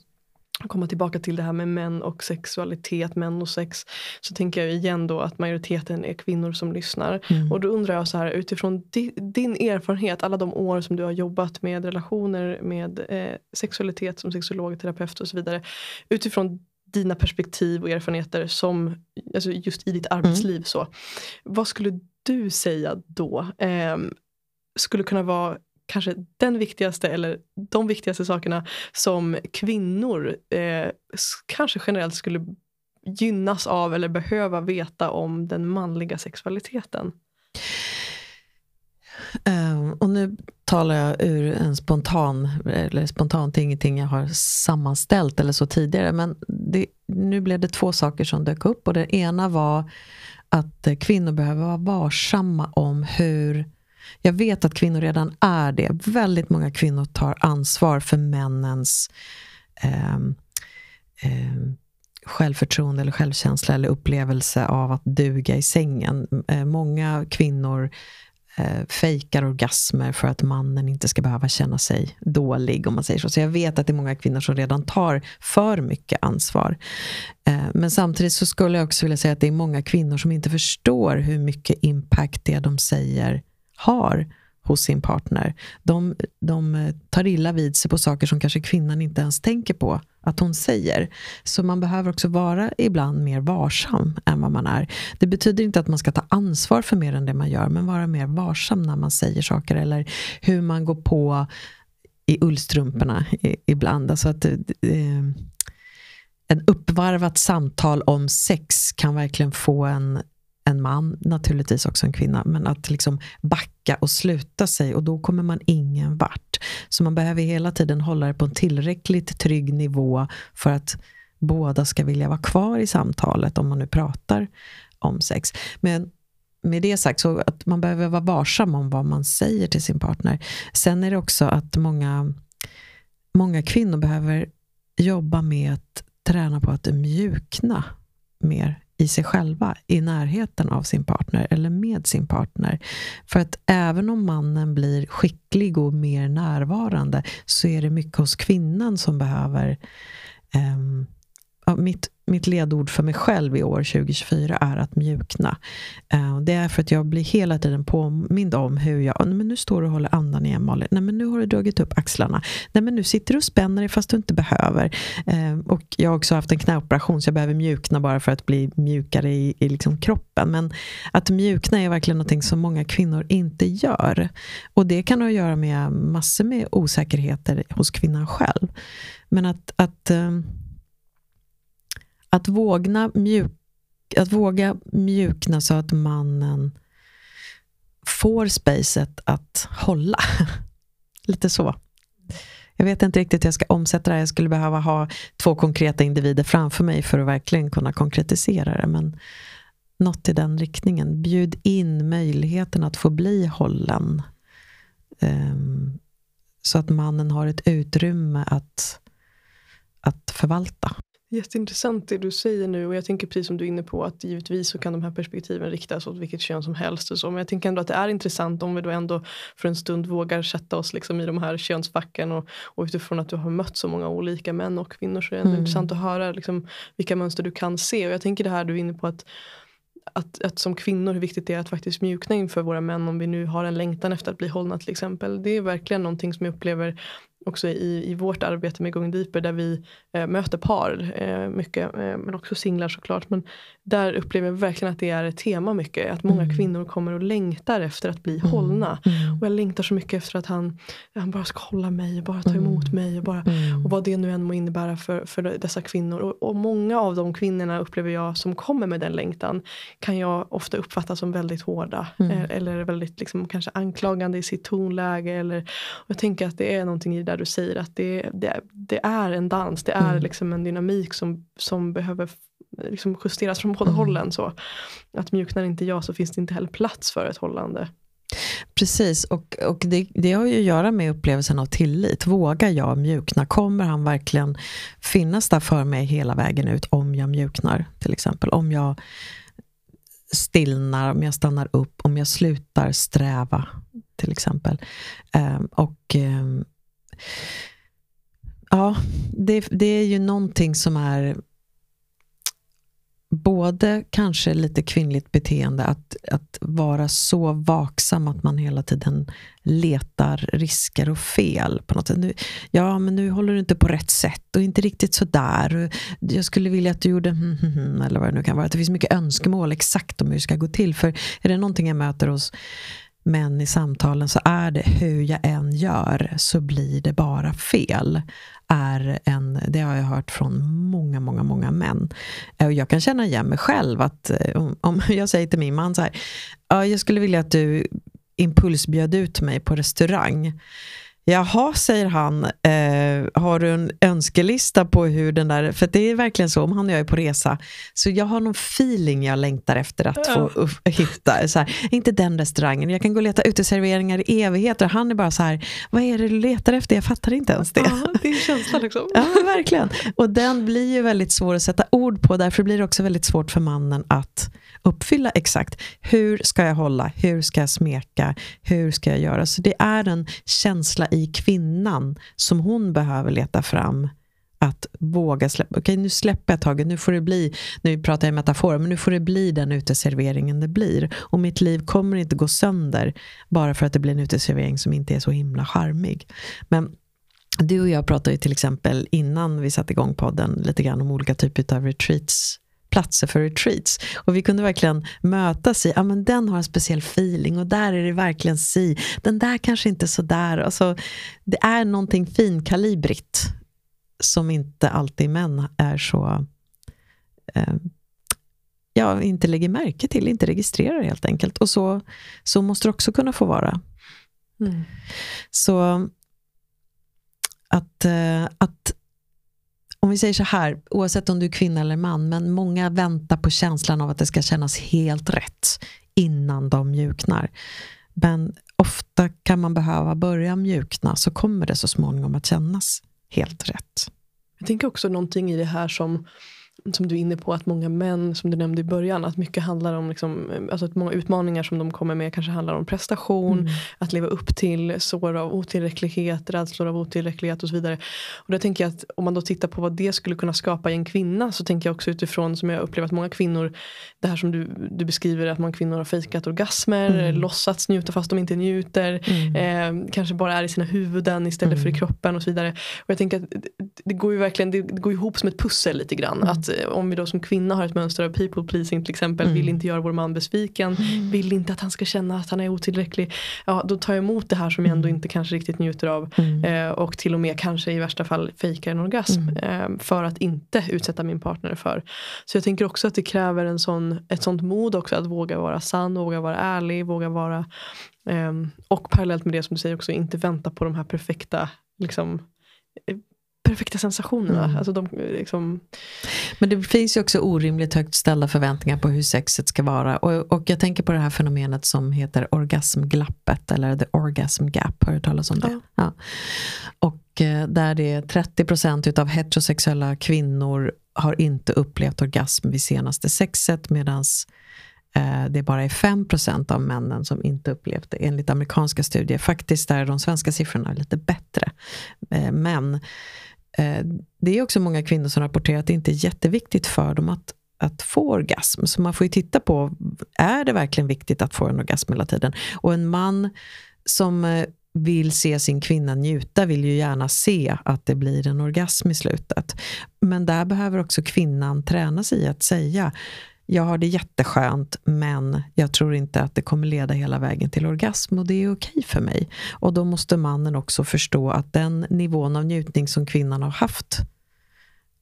Komma tillbaka till det här med män och sexualitet, män och sex. Så tänker jag igen då att majoriteten är kvinnor som lyssnar. Mm. Och då undrar jag så här utifrån di, din erfarenhet, alla de år som du har jobbat med relationer med eh, sexualitet som sexolog, terapeut och så vidare. Utifrån dina perspektiv och erfarenheter som, alltså just i ditt arbetsliv. Mm. så. Vad skulle du säga då eh, skulle kunna vara kanske den viktigaste eller de viktigaste sakerna som kvinnor eh, kanske generellt skulle gynnas av eller behöva veta om den manliga sexualiteten? Um, och nu talar jag ur en spontan, eller spontant ingenting jag har sammanställt eller så tidigare. Men det, nu blev det två saker som dök upp och det ena var att kvinnor behöver vara varsamma om hur jag vet att kvinnor redan är det. Väldigt många kvinnor tar ansvar för männens eh, eh, självförtroende eller självkänsla eller upplevelse av att duga i sängen. Eh, många kvinnor eh, fejkar orgasmer för att mannen inte ska behöva känna sig dålig. om man säger Så Så jag vet att det är många kvinnor som redan tar för mycket ansvar. Eh, men samtidigt så skulle jag också vilja säga att det är många kvinnor som inte förstår hur mycket impact det de säger har hos sin partner. De, de eh, tar illa vid sig på saker som kanske kvinnan inte ens tänker på att hon säger. Så man behöver också vara ibland mer varsam än vad man är. Det betyder inte att man ska ta ansvar för mer än det man gör, men vara mer varsam när man säger saker eller hur man går på i ullstrumporna ibland. Alltså att, eh, en uppvarvat samtal om sex kan verkligen få en en man, naturligtvis också en kvinna, men att liksom backa och sluta sig och då kommer man ingen vart. Så man behöver hela tiden hålla det på en tillräckligt trygg nivå för att båda ska vilja vara kvar i samtalet om man nu pratar om sex. Men med det sagt, så att man behöver vara varsam om vad man säger till sin partner. Sen är det också att många, många kvinnor behöver jobba med att träna på att mjukna mer i sig själva, i närheten av sin partner eller med sin partner. För att även om mannen blir skicklig och mer närvarande så är det mycket hos kvinnan som behöver um, mitt, mitt ledord för mig själv i år 2024 är att mjukna. Eh, det är för att jag blir hela tiden påmind om hur jag, nej men nu står du och håller andan igen Malin, nej men nu har du dragit upp axlarna, nej men nu sitter du och spänner dig fast du inte behöver. Eh, och jag har också haft en knäoperation så jag behöver mjukna bara för att bli mjukare i, i liksom kroppen. Men att mjukna är verkligen någonting som många kvinnor inte gör. Och det kan ha att göra med massor med osäkerheter hos kvinnan själv. Men att, att eh, att, vågna mjuk, att våga mjukna så att mannen får spacet att hålla. [LAUGHS] Lite så. Jag vet inte riktigt hur jag ska omsätta det här. Jag skulle behöva ha två konkreta individer framför mig för att verkligen kunna konkretisera det. Men något i den riktningen. Bjud in möjligheten att få bli hållen. Um, så att mannen har ett utrymme att, att förvalta. Jätteintressant det du säger nu och jag tänker precis som du är inne på att givetvis så kan de här perspektiven riktas åt vilket kön som helst. Och så. Men jag tänker ändå att det är intressant om vi då ändå för en stund vågar sätta oss liksom i de här könsfacken och, och utifrån att du har mött så många olika män och kvinnor så är det mm. intressant att höra liksom vilka mönster du kan se. Och jag tänker det här du är inne på att att, att som kvinnor hur viktigt det är att faktiskt mjukna inför våra män om vi nu har en längtan efter att bli hållna till exempel. Det är verkligen någonting som jag upplever också i, i vårt arbete med Going Deeper där vi eh, möter par eh, mycket eh, men också singlar såklart. Men där upplever jag verkligen att det är ett tema mycket. Att många mm. kvinnor kommer och längtar efter att bli mm. hållna. Mm. Och jag längtar så mycket efter att han, han bara ska hålla mig, bara ta emot mm. mig. Och, bara, mm. och vad det nu än må innebära för, för dessa kvinnor. Och, och, många av de kvinnorna upplever jag som kommer med den längtan kan jag ofta uppfatta som väldigt hårda. Mm. Eh, eller väldigt liksom, kanske anklagande i sitt tonläge. Eller, och jag tänker att det är någonting i det där du säger att det, det, det är en dans. Det är liksom en dynamik som, som behöver liksom justeras från båda mm. hållen. Så att mjuknar inte jag så finns det inte heller plats för ett hållande. Precis, och, och det, det har ju att göra med upplevelsen av tillit. Vågar jag mjukna? Kommer han verkligen finnas där för mig hela vägen ut om jag mjuknar? Till exempel om jag stillnar, om jag stannar upp, om jag slutar sträva till exempel. Um, och um, ja, det, det är ju någonting som är både kanske lite kvinnligt beteende, att, att vara så vaksam att man hela tiden letar risker och fel på något sätt. Nu, ja, men nu håller du inte på rätt sätt och inte riktigt sådär. Jag skulle vilja att du gjorde hmm, hmm, hmm, eller vad det nu kan vara. Att det finns mycket önskemål exakt om hur det ska gå till. För är det någonting jag möter hos men i samtalen så är det hur jag än gör så blir det bara fel. Är en, det har jag hört från många, många, många män. Eh, och jag kan känna igen mig själv att eh, om, om [LAUGHS] jag säger till min man så här, jag skulle vilja att du impulsbjöd ut mig på restaurang. Jaha, säger han, eh, har du en önskelista på hur den där, för det är verkligen så, om han och jag är på resa, så jag har någon feeling jag längtar efter att få uh, hitta. Så här, inte den restaurangen, jag kan gå och leta uteserveringar i evigheter. Han är bara så här, vad är det du letar efter? Jag fattar inte ens det. Ja, det är känslan liksom. [LAUGHS] ja, verkligen. Och den blir ju väldigt svår att sätta ord på, därför blir det också väldigt svårt för mannen att uppfylla exakt. Hur ska jag hålla? Hur ska jag smeka? Hur ska jag göra? Så det är en känsla i kvinnan som hon behöver leta fram att våga släppa. Okej, nu släpper jag taget. Nu får det bli, nu pratar jag i metafor, men nu får det bli den uteserveringen det blir. Och mitt liv kommer inte gå sönder bara för att det blir en uteservering som inte är så himla charmig. Men du och jag pratade ju till exempel innan vi satte igång podden lite grann om olika typer av retreats platser för retreats. Och vi kunde verkligen mötas i, ja men den har en speciell feeling och där är det verkligen si. Den där kanske inte så där. Alltså, det är någonting finkalibrigt som inte alltid män är så eh, ja, inte lägger märke till, inte registrerar helt enkelt. Och så, så måste det också kunna få vara. Mm. Så att, eh, att om vi säger så här, oavsett om du är kvinna eller man, men många väntar på känslan av att det ska kännas helt rätt innan de mjuknar. Men ofta kan man behöva börja mjukna, så kommer det så småningom att kännas helt rätt. Jag tänker också någonting i det här som som du är inne på, att många män, som du nämnde i början, att mycket handlar om, liksom, alltså att många utmaningar som de kommer med kanske handlar om prestation, mm. att leva upp till sår av otillräcklighet, rädslor av otillräcklighet och så vidare. Och då tänker jag att om man då tittar på vad det skulle kunna skapa i en kvinna, så tänker jag också utifrån, som jag upplever att många kvinnor, det här som du, du beskriver, att många kvinnor har fejkat orgasmer, mm. låtsats njuta fast de inte njuter, mm. eh, kanske bara är i sina huvuden istället för i mm. kroppen och så vidare. Och jag tänker att det går ju verkligen, det går ihop som ett pussel lite grann. Mm. Att Eh, om vi då som kvinna har ett mönster av people pleasing till exempel, mm. vill inte göra vår man besviken, mm. vill inte att han ska känna att han är otillräcklig. Ja, då tar jag emot det här som jag ändå mm. inte kanske riktigt njuter av. Mm. Eh, och till och med kanske i värsta fall fejkar en orgasm. Mm. Eh, för att inte utsätta min partner för. Så jag tänker också att det kräver en sån, ett sånt mod också att våga vara sann, våga vara ärlig, våga vara eh, och parallellt med det som du säger också inte vänta på de här perfekta liksom, perfekta sensationerna. Mm. Alltså de, liksom... Men det finns ju också orimligt högt ställda förväntningar på hur sexet ska vara. Och, och jag tänker på det här fenomenet som heter orgasmglappet, eller the orgasm gap. Har du talas om det? Ja. ja. Och eh, där det är 30% utav heterosexuella kvinnor har inte upplevt orgasm vid senaste sexet, medan eh, Eh, det bara är 5% av männen som inte upplevt det, enligt amerikanska studier. Faktiskt är de svenska siffrorna lite bättre. Eh, men Eh, det är också många kvinnor som rapporterar att det inte är jätteviktigt för dem att, att få orgasm. Så man får ju titta på, är det verkligen viktigt att få en orgasm hela tiden? Och en man som eh, vill se sin kvinna njuta vill ju gärna se att det blir en orgasm i slutet. Men där behöver också kvinnan träna sig i att säga jag har det jätteskönt men jag tror inte att det kommer leda hela vägen till orgasm och det är okej för mig. Och då måste mannen också förstå att den nivån av njutning som kvinnan har haft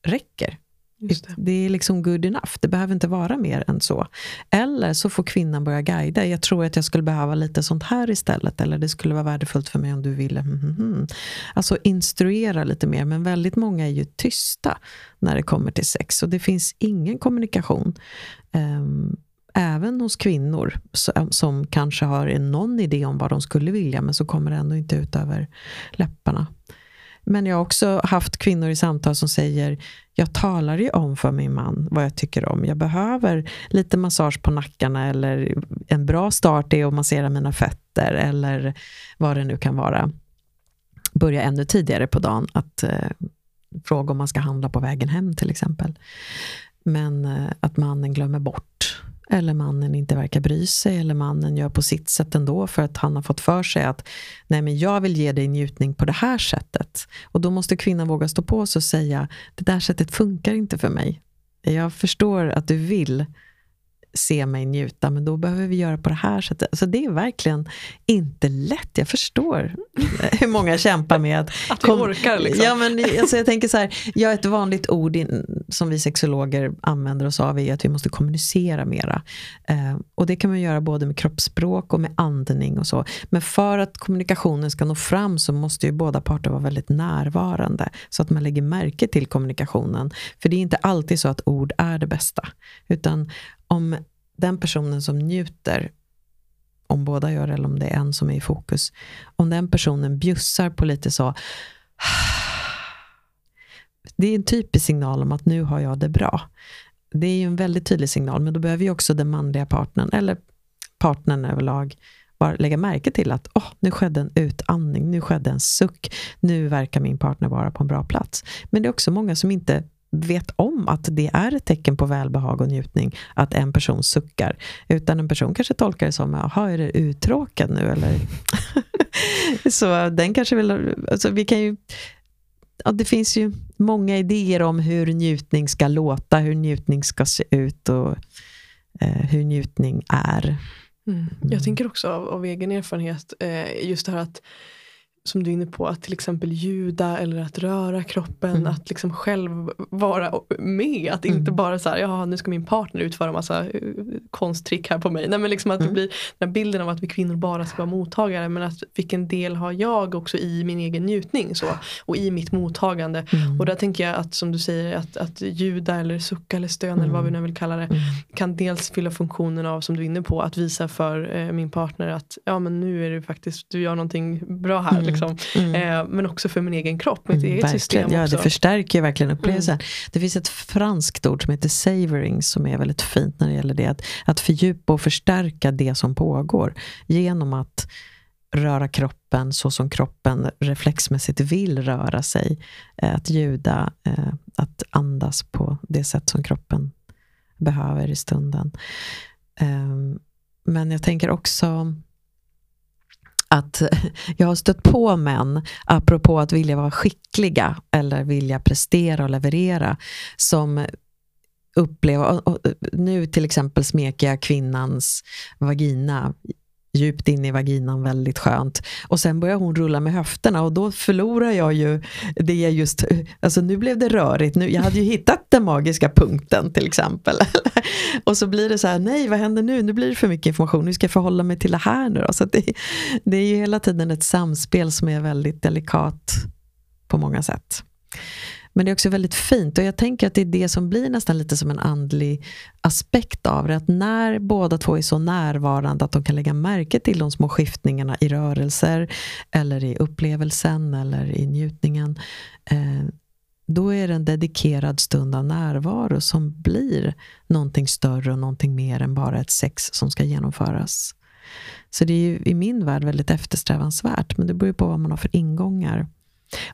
räcker. Det. det. är liksom good enough. Det behöver inte vara mer än så. Eller så får kvinnan börja guida. Jag tror att jag skulle behöva lite sånt här istället. Eller det skulle vara värdefullt för mig om du ville. Mm, mm, mm. Alltså instruera lite mer. Men väldigt många är ju tysta när det kommer till sex. Och det finns ingen kommunikation. Ehm, även hos kvinnor som, eh, som kanske har någon idé om vad de skulle vilja. Men så kommer det ändå inte ut över läpparna. Men jag har också haft kvinnor i samtal som säger, jag talar ju om för min man vad jag tycker om. Jag behöver lite massage på nackarna eller en bra start är att massera mina fötter eller vad det nu kan vara. Börja ännu tidigare på dagen, att eh, fråga om man ska handla på vägen hem till exempel. Men eh, att mannen glömmer bort eller mannen inte verkar bry sig, eller mannen gör på sitt sätt ändå för att han har fått för sig att nej men jag vill ge dig njutning på det här sättet. Och då måste kvinnan våga stå på sig och säga det där sättet funkar inte för mig. Jag förstår att du vill, se mig njuta, men då behöver vi göra på det här sättet. Så det är verkligen inte lätt. Jag förstår [LAUGHS] hur många kämpar med att... att vi orkar liksom. Ja, men, alltså, jag tänker så här, ja, ett vanligt ord in, som vi sexologer använder oss av är att vi måste kommunicera mera. Eh, och det kan man göra både med kroppsspråk och med andning och så. Men för att kommunikationen ska nå fram så måste ju båda parter vara väldigt närvarande. Så att man lägger märke till kommunikationen. För det är inte alltid så att ord är det bästa. Utan om den personen som njuter, om båda gör det eller om det är en som är i fokus, om den personen bjussar på lite så [SIGHS] det är en typisk signal om att nu har jag det bra. Det är ju en väldigt tydlig signal, men då behöver ju också den manliga partnern, eller partnern överlag, bara lägga märke till att oh, nu skedde en utandning, nu skedde en suck, nu verkar min partner vara på en bra plats. Men det är också många som inte vet om att det är ett tecken på välbehag och njutning att en person suckar. Utan en person kanske tolkar det som, jaha, är det uttråkad nu eller? [LAUGHS] så den kanske vill, alltså vi kan ju, ja, det finns ju många idéer om hur njutning ska låta, hur njutning ska se ut och eh, hur njutning är. Mm. Jag tänker också av, av egen erfarenhet, eh, just det här att som du är inne på, att till exempel ljuda eller att röra kroppen, mm. att liksom själv vara med. Att inte mm. bara så här, ja nu ska min partner utföra massa uh, konsttrick här på mig. Nej men liksom att mm. det blir den här bilden av att vi kvinnor bara ska vara mottagare men att vilken del har jag också i min egen njutning så, och i mitt mottagande. Mm. Och där tänker jag att som du säger att, att ljuda eller sucka eller stöna eller vad vi nu vill kalla det mm. kan dels fylla funktionen av som du är inne på att visa för eh, min partner att ja men nu är det faktiskt, du gör någonting bra här. Liksom Liksom. Mm. Eh, men också för min egen kropp, mitt mm, eget verkligen. system. Ja, också. det förstärker verkligen upplevelsen. Mm. Det finns ett franskt ord som heter savoring som är väldigt fint när det gäller det. Att, att fördjupa och förstärka det som pågår genom att röra kroppen så som kroppen reflexmässigt vill röra sig. Eh, att ljuda, eh, att andas på det sätt som kroppen behöver i stunden. Ehm, men jag tänker också att [LAUGHS] jag har stött på män, apropå att vilja vara skickliga eller vilja prestera och leverera, som upplever, nu till exempel smeker jag kvinnans vagina djupt in i vaginan väldigt skönt. Och sen börjar hon rulla med höfterna och då förlorar jag ju det jag just, alltså nu blev det rörigt, nu, jag hade ju hittat den magiska punkten till exempel. [LAUGHS] och så blir det så här, nej vad händer nu, nu blir det för mycket information, hur ska jag förhålla mig till det här nu då? Så det, det är ju hela tiden ett samspel som är väldigt delikat på många sätt. Men det är också väldigt fint och jag tänker att det är det som blir nästan lite som en andlig aspekt av det. Att när båda två är så närvarande att de kan lägga märke till de små skiftningarna i rörelser eller i upplevelsen eller i njutningen. Eh, då är det en dedikerad stund av närvaro som blir någonting större och någonting mer än bara ett sex som ska genomföras. Så det är ju i min värld väldigt eftersträvansvärt, men det beror ju på vad man har för ingångar.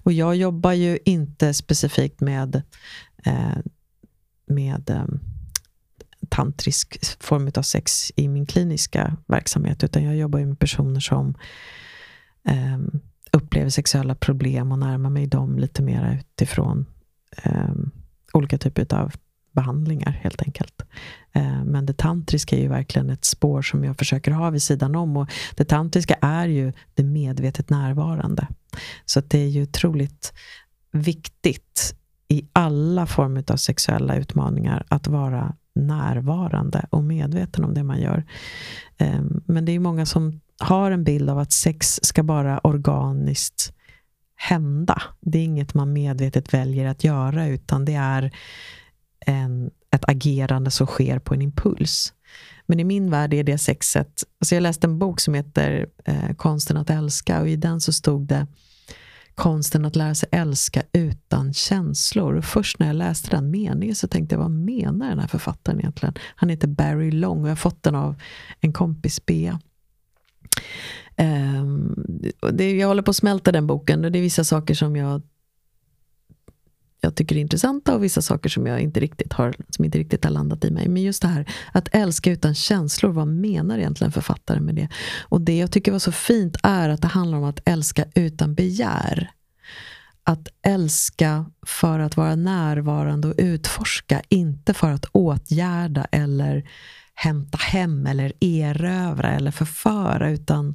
Och jag jobbar ju inte specifikt med, eh, med eh, tantrisk form av sex i min kliniska verksamhet, utan jag jobbar ju med personer som eh, upplever sexuella problem och närmar mig dem lite mer utifrån eh, olika typer av behandlingar helt enkelt. Eh, men det tantriska är ju verkligen ett spår som jag försöker ha vid sidan om. Och det tantriska är ju det medvetet närvarande. Så det är ju otroligt viktigt i alla former av sexuella utmaningar att vara närvarande och medveten om det man gör. Ehm, men det är många som har en bild av att sex ska bara organiskt hända. Det är inget man medvetet väljer att göra, utan det är en, ett agerande som sker på en impuls. Men i min värld är det sexet, alltså jag läste en bok som heter eh, Konsten att älska och i den så stod det Konsten att lära sig älska utan känslor. Och först när jag läste den meningen så tänkte jag, vad menar den här författaren egentligen? Han heter Barry Long och jag har fått den av en kompis, Bea. Um, det, jag håller på att smälta den boken och det är vissa saker som jag jag tycker är intressanta och vissa saker som, jag inte riktigt har, som inte riktigt har landat i mig. Men just det här att älska utan känslor, vad menar egentligen författaren med det? Och det jag tycker var så fint är att det handlar om att älska utan begär. Att älska för att vara närvarande och utforska, inte för att åtgärda eller hämta hem eller erövra eller förföra, utan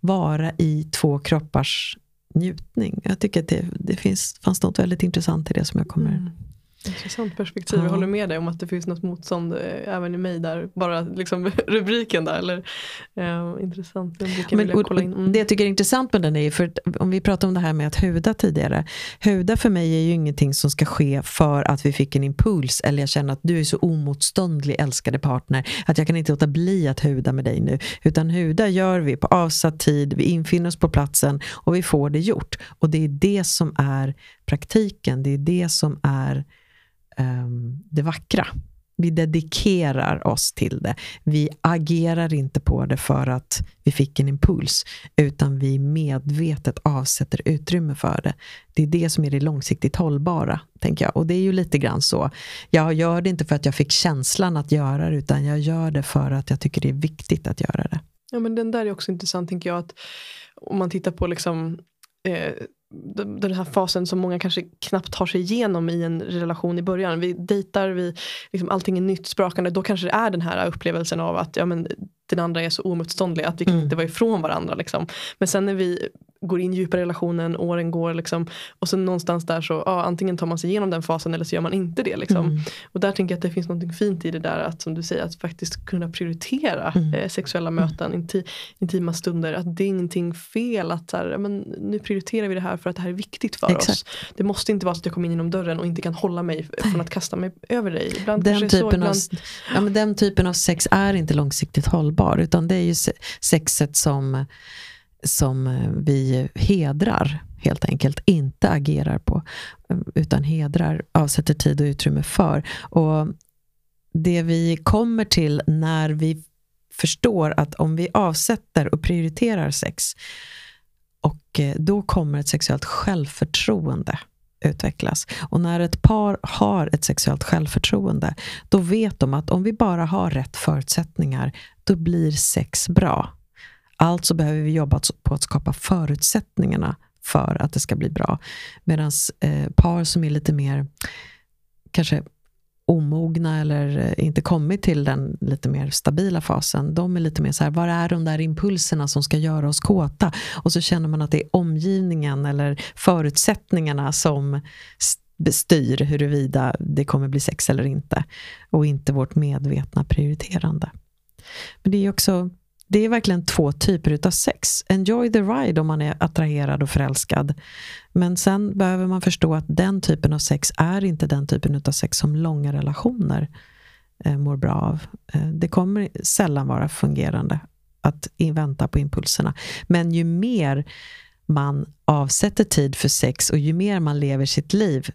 vara i två kroppars njutning. Jag tycker att det, det finns, fanns något väldigt intressant i det som jag kommer mm. Intressant perspektiv. Ja. Jag håller med dig om att det finns något motstånd eh, även i mig där. Bara liksom [LAUGHS] rubriken där. Eller, eh, intressant. Men, och, mm. Det jag tycker är intressant med den är, för om vi pratar om det här med att huda tidigare. Huda för mig är ju ingenting som ska ske för att vi fick en impuls. Eller jag känner att du är så omotståndlig älskade partner. Att jag kan inte låta bli att huda med dig nu. Utan huda gör vi på avsatt tid. Vi infinner oss på platsen och vi får det gjort. Och det är det som är praktiken. Det är det som är um, det vackra. Vi dedikerar oss till det. Vi agerar inte på det för att vi fick en impuls, utan vi medvetet avsätter utrymme för det. Det är det som är det långsiktigt hållbara, tänker jag. Och det är ju lite grann så. Jag gör det inte för att jag fick känslan att göra det, utan jag gör det för att jag tycker det är viktigt att göra det. Ja, men den där är också intressant, tänker jag. att Om man tittar på liksom, eh, den här fasen som många kanske knappt tar sig igenom i en relation i början. Vi dejtar, vi, liksom allting är nytt, sprakande. Då kanske det är den här upplevelsen av att ja, men, den andra är så omotståndlig att vi kan mm. inte vara ifrån varandra. Liksom. Men sen när vi går in djupare i relationen, åren går liksom. Och sen någonstans där så ja, antingen tar man sig igenom den fasen eller så gör man inte det. Liksom. Mm. Och där tänker jag att det finns något fint i det där att som du säger att faktiskt kunna prioritera Mm. eh, sexuella möten, inti, intima stunder. Att det är ingenting fel att så här, men, nu prioriterar vi det här för att det här är viktigt för Exakt. oss. Det måste inte vara så att jag kommer in genom dörren och inte kan hålla mig från att kasta mig över dig. Ibland Den är så, typen, av, ibland, ja, men den typen av sex är inte långsiktigt hållbar. Utan det är ju se- sexet som, som eh, vi hedrar helt enkelt. Inte agerar på. Eh, utan hedrar, avsätter tid och utrymme för. Och det vi kommer till när vi förstår att om vi avsätter och prioriterar sex och eh, då kommer ett sexuellt självförtroende utvecklas. Och när ett par har ett sexuellt självförtroende, då vet de att om vi bara har rätt förutsättningar, då blir sex bra. Alltså behöver vi jobba på att skapa förutsättningarna för att det ska bli bra. Medan eh, par som är lite mer kanske omogna eller eh, inte kommit till den lite mer stabila fasen, de är lite mer så här, var är de där impulserna som ska göra oss kåta? Och så känner man att det är omgivningen eller förutsättningarna som styr huruvida det kommer bli sex eller inte. Och inte vårt medvetna prioriterande. Men det är också det är verkligen två typer utav sex. Enjoy the ride om man är attraherad och förälskad. Men sen behöver man förstå att den typen av sex är inte den typen utav sex som långa relationer eh, mår bra av. Eh, det kommer sällan vara fungerande att vänta på impulserna. Men ju mer man avsätter tid för sex och ju mer man lever sitt liv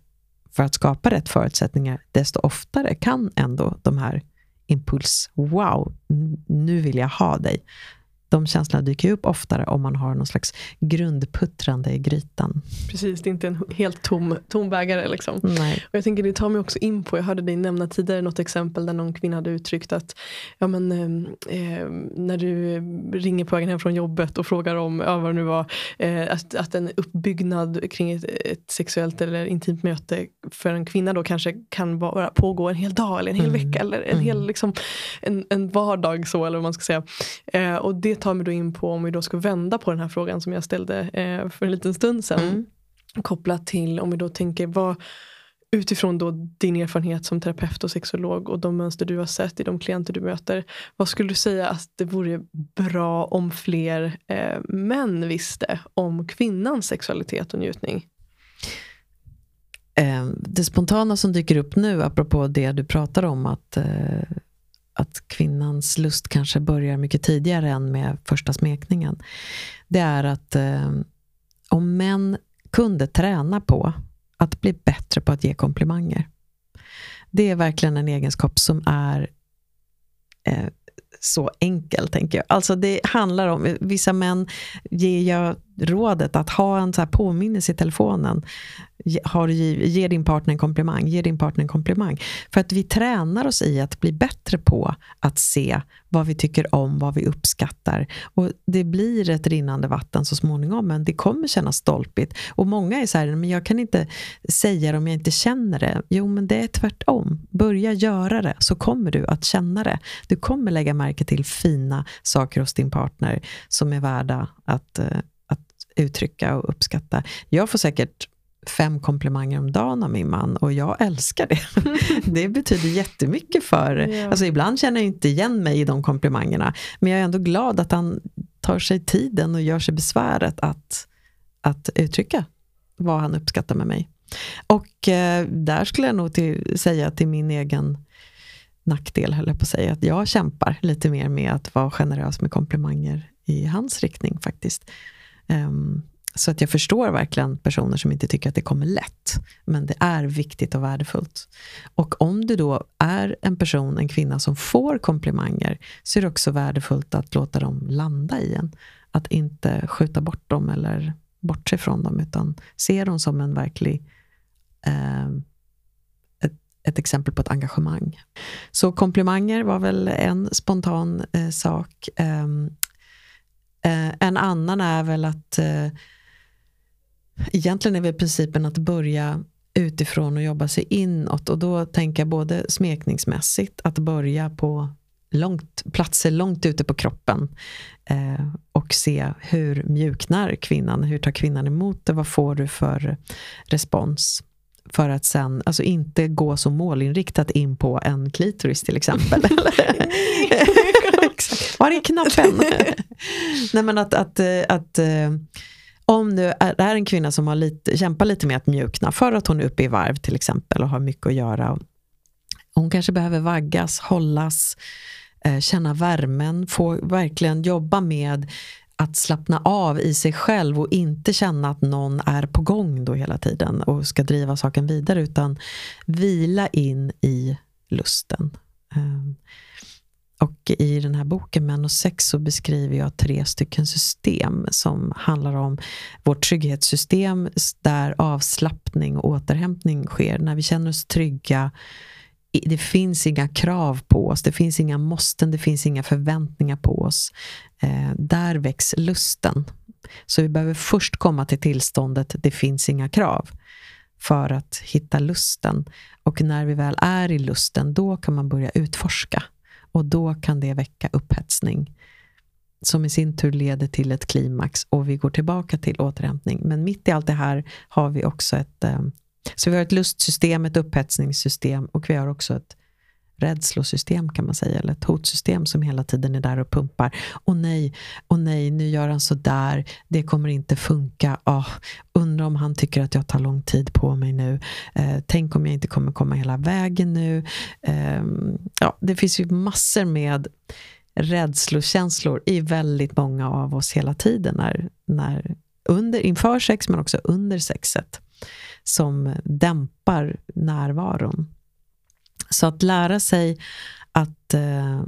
för att skapa rätt förutsättningar, desto oftare kan ändå de här impuls, wow, nu vill jag ha dig. De känslorna dyker upp oftare om man har någon slags grundputtrande i grytan. precis, det är inte en helt tom, tom bägare. Liksom. Nej. Och jag tänker det tar mig också in på, jag hörde dig nämna tidigare något exempel där någon kvinna hade uttryckt att ja, men, eh, när du ringer på vägen hem från jobbet och frågar om ja, vad det nu var, eh, att, att en uppbyggnad kring ett, ett sexuellt eller intimt möte för en kvinna då kanske kan vara, pågå en hel dag eller en hel Mm. vecka eller en Mm. hel liksom, en, en vardag så eller vad man ska säga. Eh, och det tar mig då in på om vi då ska vända på den här frågan som jag ställde eh, för en liten stund sedan Mm. kopplat till om vi då tänker vad utifrån då din erfarenhet som terapeut och sexolog och de mönster du har sett i de klienter du möter. Vad skulle du säga att det vore bra om fler eh, män visste om kvinnans sexualitet och njutning? Eh, det spontana som dyker upp nu, apropå det du pratar om, att, eh, att kvinnans lust kanske börjar mycket tidigare än med första smekningen. Det är att eh, om män kunde träna på att bli bättre på att ge komplimanger. Det är verkligen en egenskap som är eh, så enkel, tänker jag. Alltså det handlar om, vissa män ger jag rådet att ha en så här påminnelse i telefonen. Ge, har, ge, ge din partner en komplimang, ge din partner en komplimang. För att vi tränar oss i att bli bättre på att se vad vi tycker om, vad vi uppskattar. Och det blir ett rinnande vatten så småningom, men det kommer kännas stolpigt. Och många är så här, men jag kan inte säga det om jag inte känner det. Jo, men det är tvärtom. Börja göra det, så kommer du att känna det. Du kommer lägga märke till fina saker hos din partner som är värda att, eh, att uttrycka och uppskatta. Jag får säkert fem komplimanger om dagen av min man och jag älskar det. [LAUGHS] Det betyder jättemycket för... Ja. Alltså ibland känner jag inte igen mig i de komplimangerna, men jag är ändå glad att han tar sig tiden och gör sig besväret att, att uttrycka vad han uppskattar med mig. Och eh, där skulle jag nog till, säga till min egen nackdel, höll jag på att säga, att jag kämpar lite mer med att vara generös med komplimanger i hans riktning faktiskt. Um, så att jag förstår verkligen personer som inte tycker att det kommer lätt. Men det är viktigt och värdefullt. Och om du då är en person, en kvinna som får komplimanger, så är det också värdefullt att låta dem landa i en. Att inte skjuta bort dem eller bortse från dem, utan se dem som en verklig eh, ett, ett exempel på ett engagemang. Så komplimanger var väl en spontan eh, sak. Eh, eh, en annan är väl att eh, egentligen är väl principen att börja utifrån och jobba sig inåt. Och då tänker jag både smekningsmässigt, att börja på långt, platser långt ute på kroppen eh, och se hur mjuknar kvinnan, hur tar kvinnan emot det, vad får du för respons? För att sen, alltså inte gå så målinriktat in på en klitoris till exempel. [LAUGHS] [LAUGHS] Var är knappen? [LAUGHS] Nej men att, att, att eh, om det är en kvinna som har lite, kämpar lite med att mjukna för att hon är uppe i varv till exempel och har mycket att göra. Hon kanske behöver vaggas, hållas, eh, känna värmen, få verkligen jobba med att slappna av i sig själv och inte känna att någon är på gång då hela tiden och ska driva saken vidare utan vila in i lusten. Ehm, och i den här boken Män och sex så beskriver jag tre stycken system som handlar om vårt trygghetssystem där avslappning och återhämtning sker. När vi känner oss trygga det finns inga krav på oss, det finns inga måsten, det finns inga förväntningar på oss. Eh, där väcks lusten. Så vi behöver först komma till tillståndet, det finns inga krav, för att hitta lusten. Och när vi väl är i lusten, då kan man börja utforska. Och då kan det väcka upphetsning som i sin tur leder till ett klimax och vi går tillbaka till återhämtning. Men mitt i allt det här har vi också ett eh, så vi har ett lustsystem, ett upphetsningssystem och vi har också ett rädslosystem kan man säga, eller ett hotsystem som hela tiden är där och pumpar. Och nej, och nej, nu gör han sådär. det kommer inte funka. Oh, undrar om han tycker att jag tar lång tid på mig nu. Eh, tänk om jag inte kommer komma hela vägen nu. Eh, ja, det finns ju massor med rädslokänslor i väldigt många av oss hela tiden, när, när, under, inför sex men också under sexet som dämpar närvaron. Så att lära sig att, eh,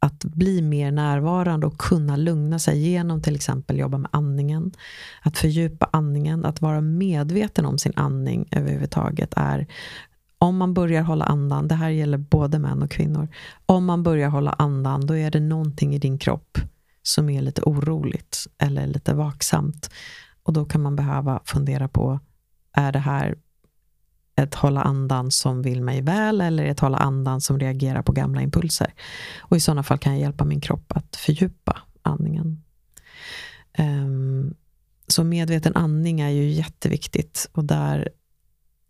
att bli mer närvarande och kunna lugna sig genom till exempel jobba med andningen, att fördjupa andningen, att vara medveten om sin andning överhuvudtaget är om man börjar hålla andan, det här gäller både män och kvinnor, om man börjar hålla andan då är det någonting i din kropp som är lite oroligt eller lite vaksamt. Och då kan man behöva fundera på är det här ett hålla andan som vill mig väl eller ett hålla andan som reagerar på gamla impulser? Och i sådana fall kan jag hjälpa min kropp att fördjupa andningen. Um, så medveten andning är ju jätteviktigt och där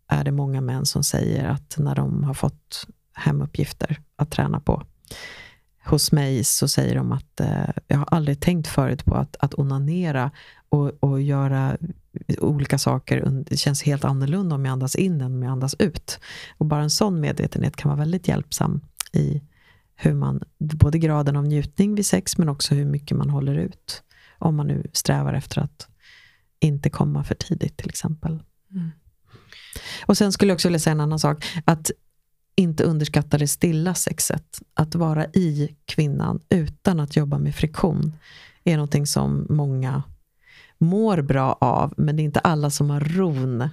är det många män som säger att när de har fått hemuppgifter att träna på hos mig så säger de att eh, jag har aldrig tänkt förut på att, att onanera och, och göra olika saker. Det känns helt annorlunda om jag andas in än om jag andas ut. Och bara en sån medvetenhet kan vara väldigt hjälpsam i hur man, både graden av njutning vid sex, men också hur mycket man håller ut. Om man nu strävar efter att inte komma för tidigt till exempel. Mm. Och sen skulle jag också vilja säga en annan sak. Att inte underskatta det stilla sexet. Att vara i kvinnan utan att jobba med friktion är någonting som många mår bra av, men det är inte alla som har ron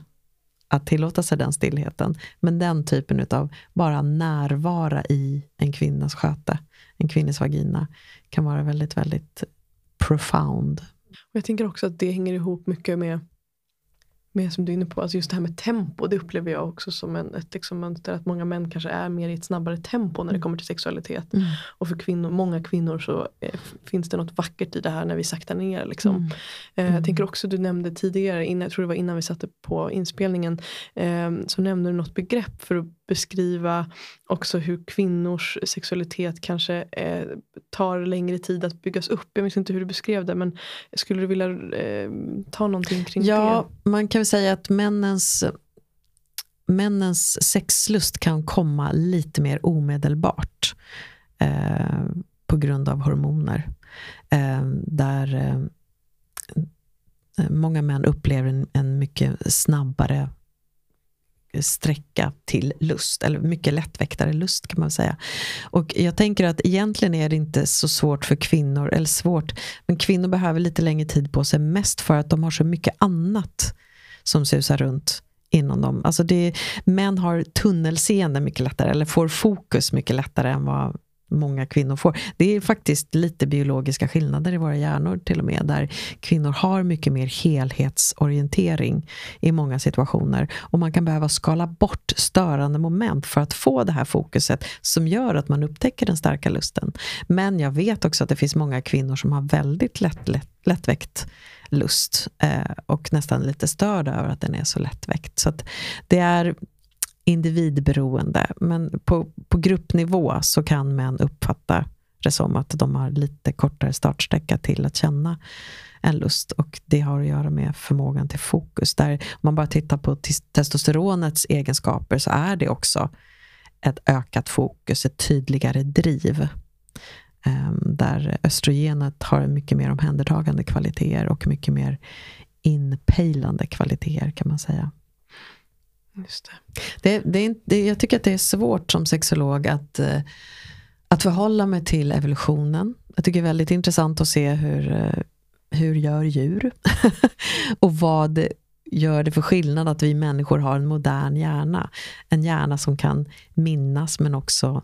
att tillåta sig den stillheten. Men den typen av bara närvara i en kvinnas sköte, en kvinnas vagina, kan vara väldigt, väldigt profound. Jag tänker också att det hänger ihop mycket med med som du är inne på, alltså just det här med tempo, det upplever jag också som en, ett liksom mönster att många män kanske är mer i ett snabbare tempo när det mm. kommer till sexualitet. Mm. Och för kvinnor, många kvinnor så eh, finns det något vackert i det här när vi saktar ner. Liksom. Mm. Eh, jag tänker också, du nämnde tidigare, innan, jag tror det var innan vi satte på inspelningen, eh, så nämnde du något begrepp för att beskriva också hur kvinnors sexualitet kanske eh, tar längre tid att byggas upp. Jag minns inte hur du beskrev det men skulle du vilja eh, ta någonting kring ja, det? Ja, man kan väl säga att männens, männens sexlust kan komma lite mer omedelbart eh, på grund av hormoner. Eh, där eh, många män upplever en, en mycket snabbare sträcka till lust, eller mycket lättväktare lust kan man säga. Och jag tänker att egentligen är det inte så svårt för kvinnor, eller svårt, men kvinnor behöver lite längre tid på sig, mest för att de har så mycket annat som susar runt inom dem. Alltså det, män har tunnelseende mycket lättare, eller får fokus mycket lättare än vad många kvinnor får. Det är faktiskt lite biologiska skillnader i våra hjärnor till och med, där kvinnor har mycket mer helhetsorientering i många situationer. Och man kan behöva skala bort störande moment för att få det här fokuset som gör att man upptäcker den starka lusten. Men jag vet också att det finns många kvinnor som har väldigt lätt, lätt, lättväckt lust eh, och nästan lite störda över att den är så lättväckt. Så det är individberoende. Men på, på gruppnivå så kan män uppfatta det som att de har lite kortare startsträcka till att känna en lust. Och det har att göra med förmågan till fokus. Där, om man bara tittar på testosteronets egenskaper så är det också ett ökat fokus, ett tydligare driv. Ehm, där östrogenet har mycket mer omhändertagande kvaliteter och mycket mer inpejlande kvaliteter kan man säga. Just det. Det, det, det, jag tycker att det är svårt som sexolog att, eh, att förhålla mig till evolutionen. Jag tycker det är väldigt intressant att se hur, eh, hur gör djur? [LAUGHS] och vad gör det för skillnad att vi människor har en modern hjärna? En hjärna som kan minnas men också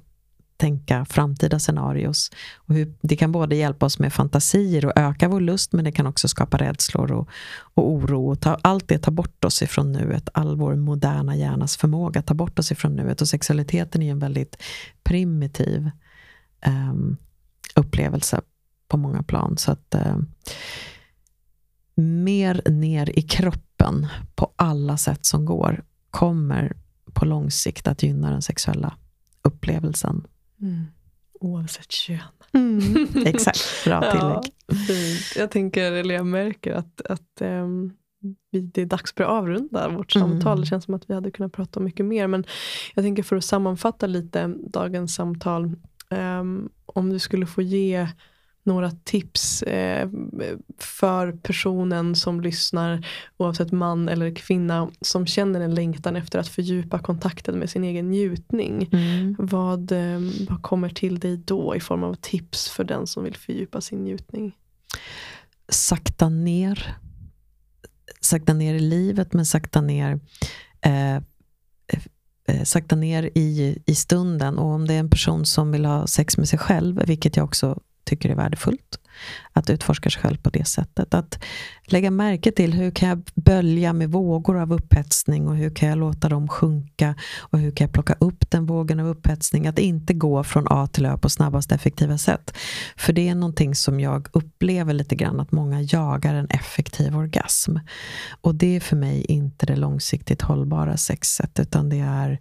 tänka framtida scenarios. Och hur, det kan både hjälpa oss med fantasier och öka vår lust, men det kan också skapa rädslor och, och oro. Och ta, allt det tar bort oss ifrån nuet. All vår moderna hjärnas förmåga tar bort oss ifrån nuet. Och sexualiteten är en väldigt primitiv um, upplevelse på många plan. Så att uh, mer ner i kroppen på alla sätt som går kommer på lång sikt att gynna den sexuella upplevelsen. Mm. Oavsett kön. Mm. [LAUGHS] Exakt, bra tillägg. Ja, Jag tänker, eller jag märker att, att um, det är dags för att avrunda vårt mm. samtal. Det känns som att vi hade kunnat prata om mycket mer. Men jag tänker för att sammanfatta lite dagens samtal. Um, om du skulle få ge några tips eh, för personen som lyssnar, oavsett man eller kvinna, som känner en längtan efter att fördjupa kontakten med sin egen njutning. Mm. Vad, eh, vad kommer till dig då i form av tips för den som vill fördjupa sin njutning? Sakta ner. Sakta ner i livet, men sakta ner eh, eh, sakta ner i, i stunden. Och om det är en person som vill ha sex med sig själv, vilket jag också tycker är värdefullt. Att utforska sig själv på det sättet. Att lägga märke till hur kan jag bölja med vågor av upphetsning och hur kan jag låta dem sjunka och hur kan jag plocka upp den vågen av upphetsning. Att inte gå från A till Ö på snabbast effektiva sätt. För det är någonting som jag upplever lite grann att många jagar en effektiv orgasm. Och det är för mig inte det långsiktigt hållbara sexet utan det är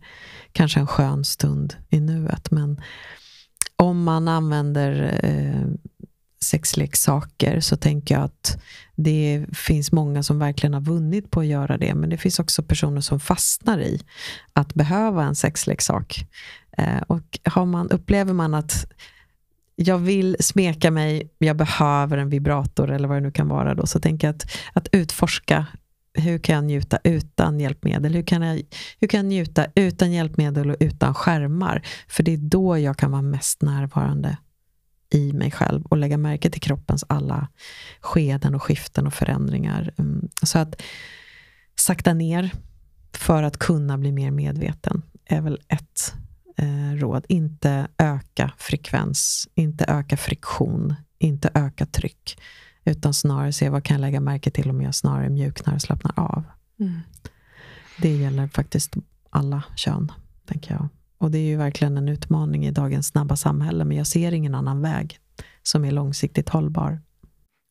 kanske en skön stund i nuet. Men om man använder eh, sexleksaker så tänker jag att det finns många som verkligen har vunnit på att göra det. Men det finns också personer som fastnar i att behöva en sexleksak. Eh, och har man, upplever man att jag vill smeka mig, jag behöver en vibrator eller vad det nu kan vara då, så tänker jag att, att utforska hur kan jag njuta utan hjälpmedel? Hur kan, jag, hur kan jag njuta utan hjälpmedel och utan skärmar? För det är då jag kan vara mest närvarande i mig själv och lägga märke till kroppens alla skeden och skiften och förändringar. Mm, så att sakta ner för att kunna bli mer medveten är väl ett eh, råd. Inte öka frekvens, inte öka friktion, inte öka tryck. Utan snarare se vad kan jag lägga märke till om jag snarare mjuknar och slappnar av. Mm. Det gäller faktiskt alla kön, tänker jag. Och det är ju verkligen en utmaning i dagens snabba samhälle, men jag ser ingen annan väg som är långsiktigt hållbar.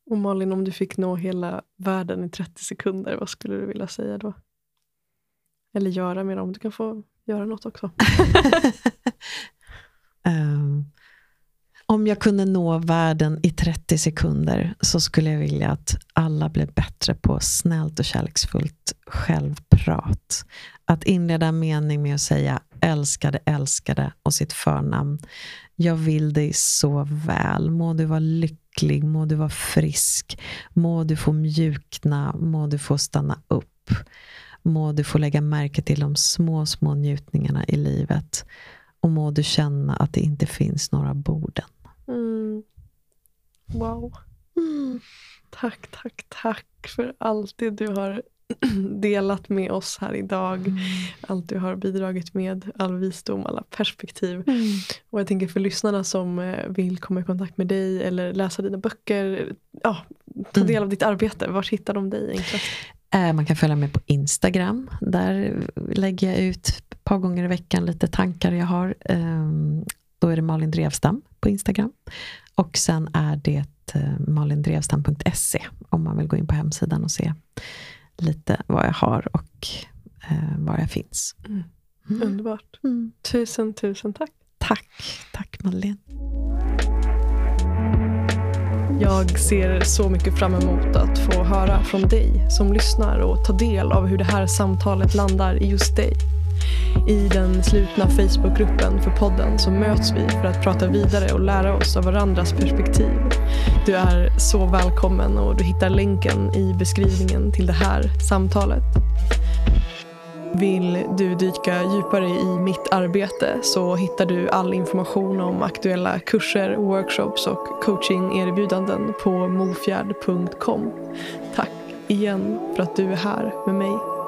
Och Malin, om du fick nå hela världen i 30 sekunder, vad skulle du vilja säga då? Eller göra med dem? Du kan få göra något också. um, [LAUGHS] [LAUGHS] Om jag kunde nå världen i 30 sekunder så skulle jag vilja att alla blev bättre på snällt och kärleksfullt självprat. Att inleda en mening med att säga älskade, älskade och sitt förnamn. Jag vill dig så väl. Må du vara lycklig, må du vara frisk, må du få mjukna, må du få stanna upp. Må du få lägga märke till de små, små njutningarna i livet. Och må du känna att det inte finns några borden. Mm. Wow. Mm. [LAUGHS] Tack, tack, tack för allt det du har [CLEARS THROAT] delat med oss här idag. Mm. Allt du har bidragit med, all visdom, alla perspektiv. Mm. Och jag tänker för lyssnarna som eh, vill komma i kontakt med dig eller läsa dina böcker, ja, ta del mm. av ditt arbete. Var hittar de dig enklast? Eh, man kan följa mig på Instagram. Där lägger jag ut ett par gånger i veckan lite tankar jag har. Då är det Malin Drevstam på Instagram. Och sen är det eh, malindrevstam.se om man vill gå in på hemsidan och se lite vad jag har och eh, var jag finns. Mm. Mm. Underbart. Mm. Tusen, tusen tack. Tack. Tack Madeleine. Jag ser så mycket fram emot att få höra från dig som lyssnar och ta del av hur det här samtalet landar i just dig. I den slutna Facebookgruppen för podden så möts vi för att prata vidare och lära oss av varandras perspektiv. Du är så välkommen och du hittar länken i beskrivningen till det här samtalet. Vill du dyka djupare i mitt arbete så hittar du all information om aktuella kurser, workshops och coachingerbjudanden på mofjärd.com. Tack igen för att du är här med mig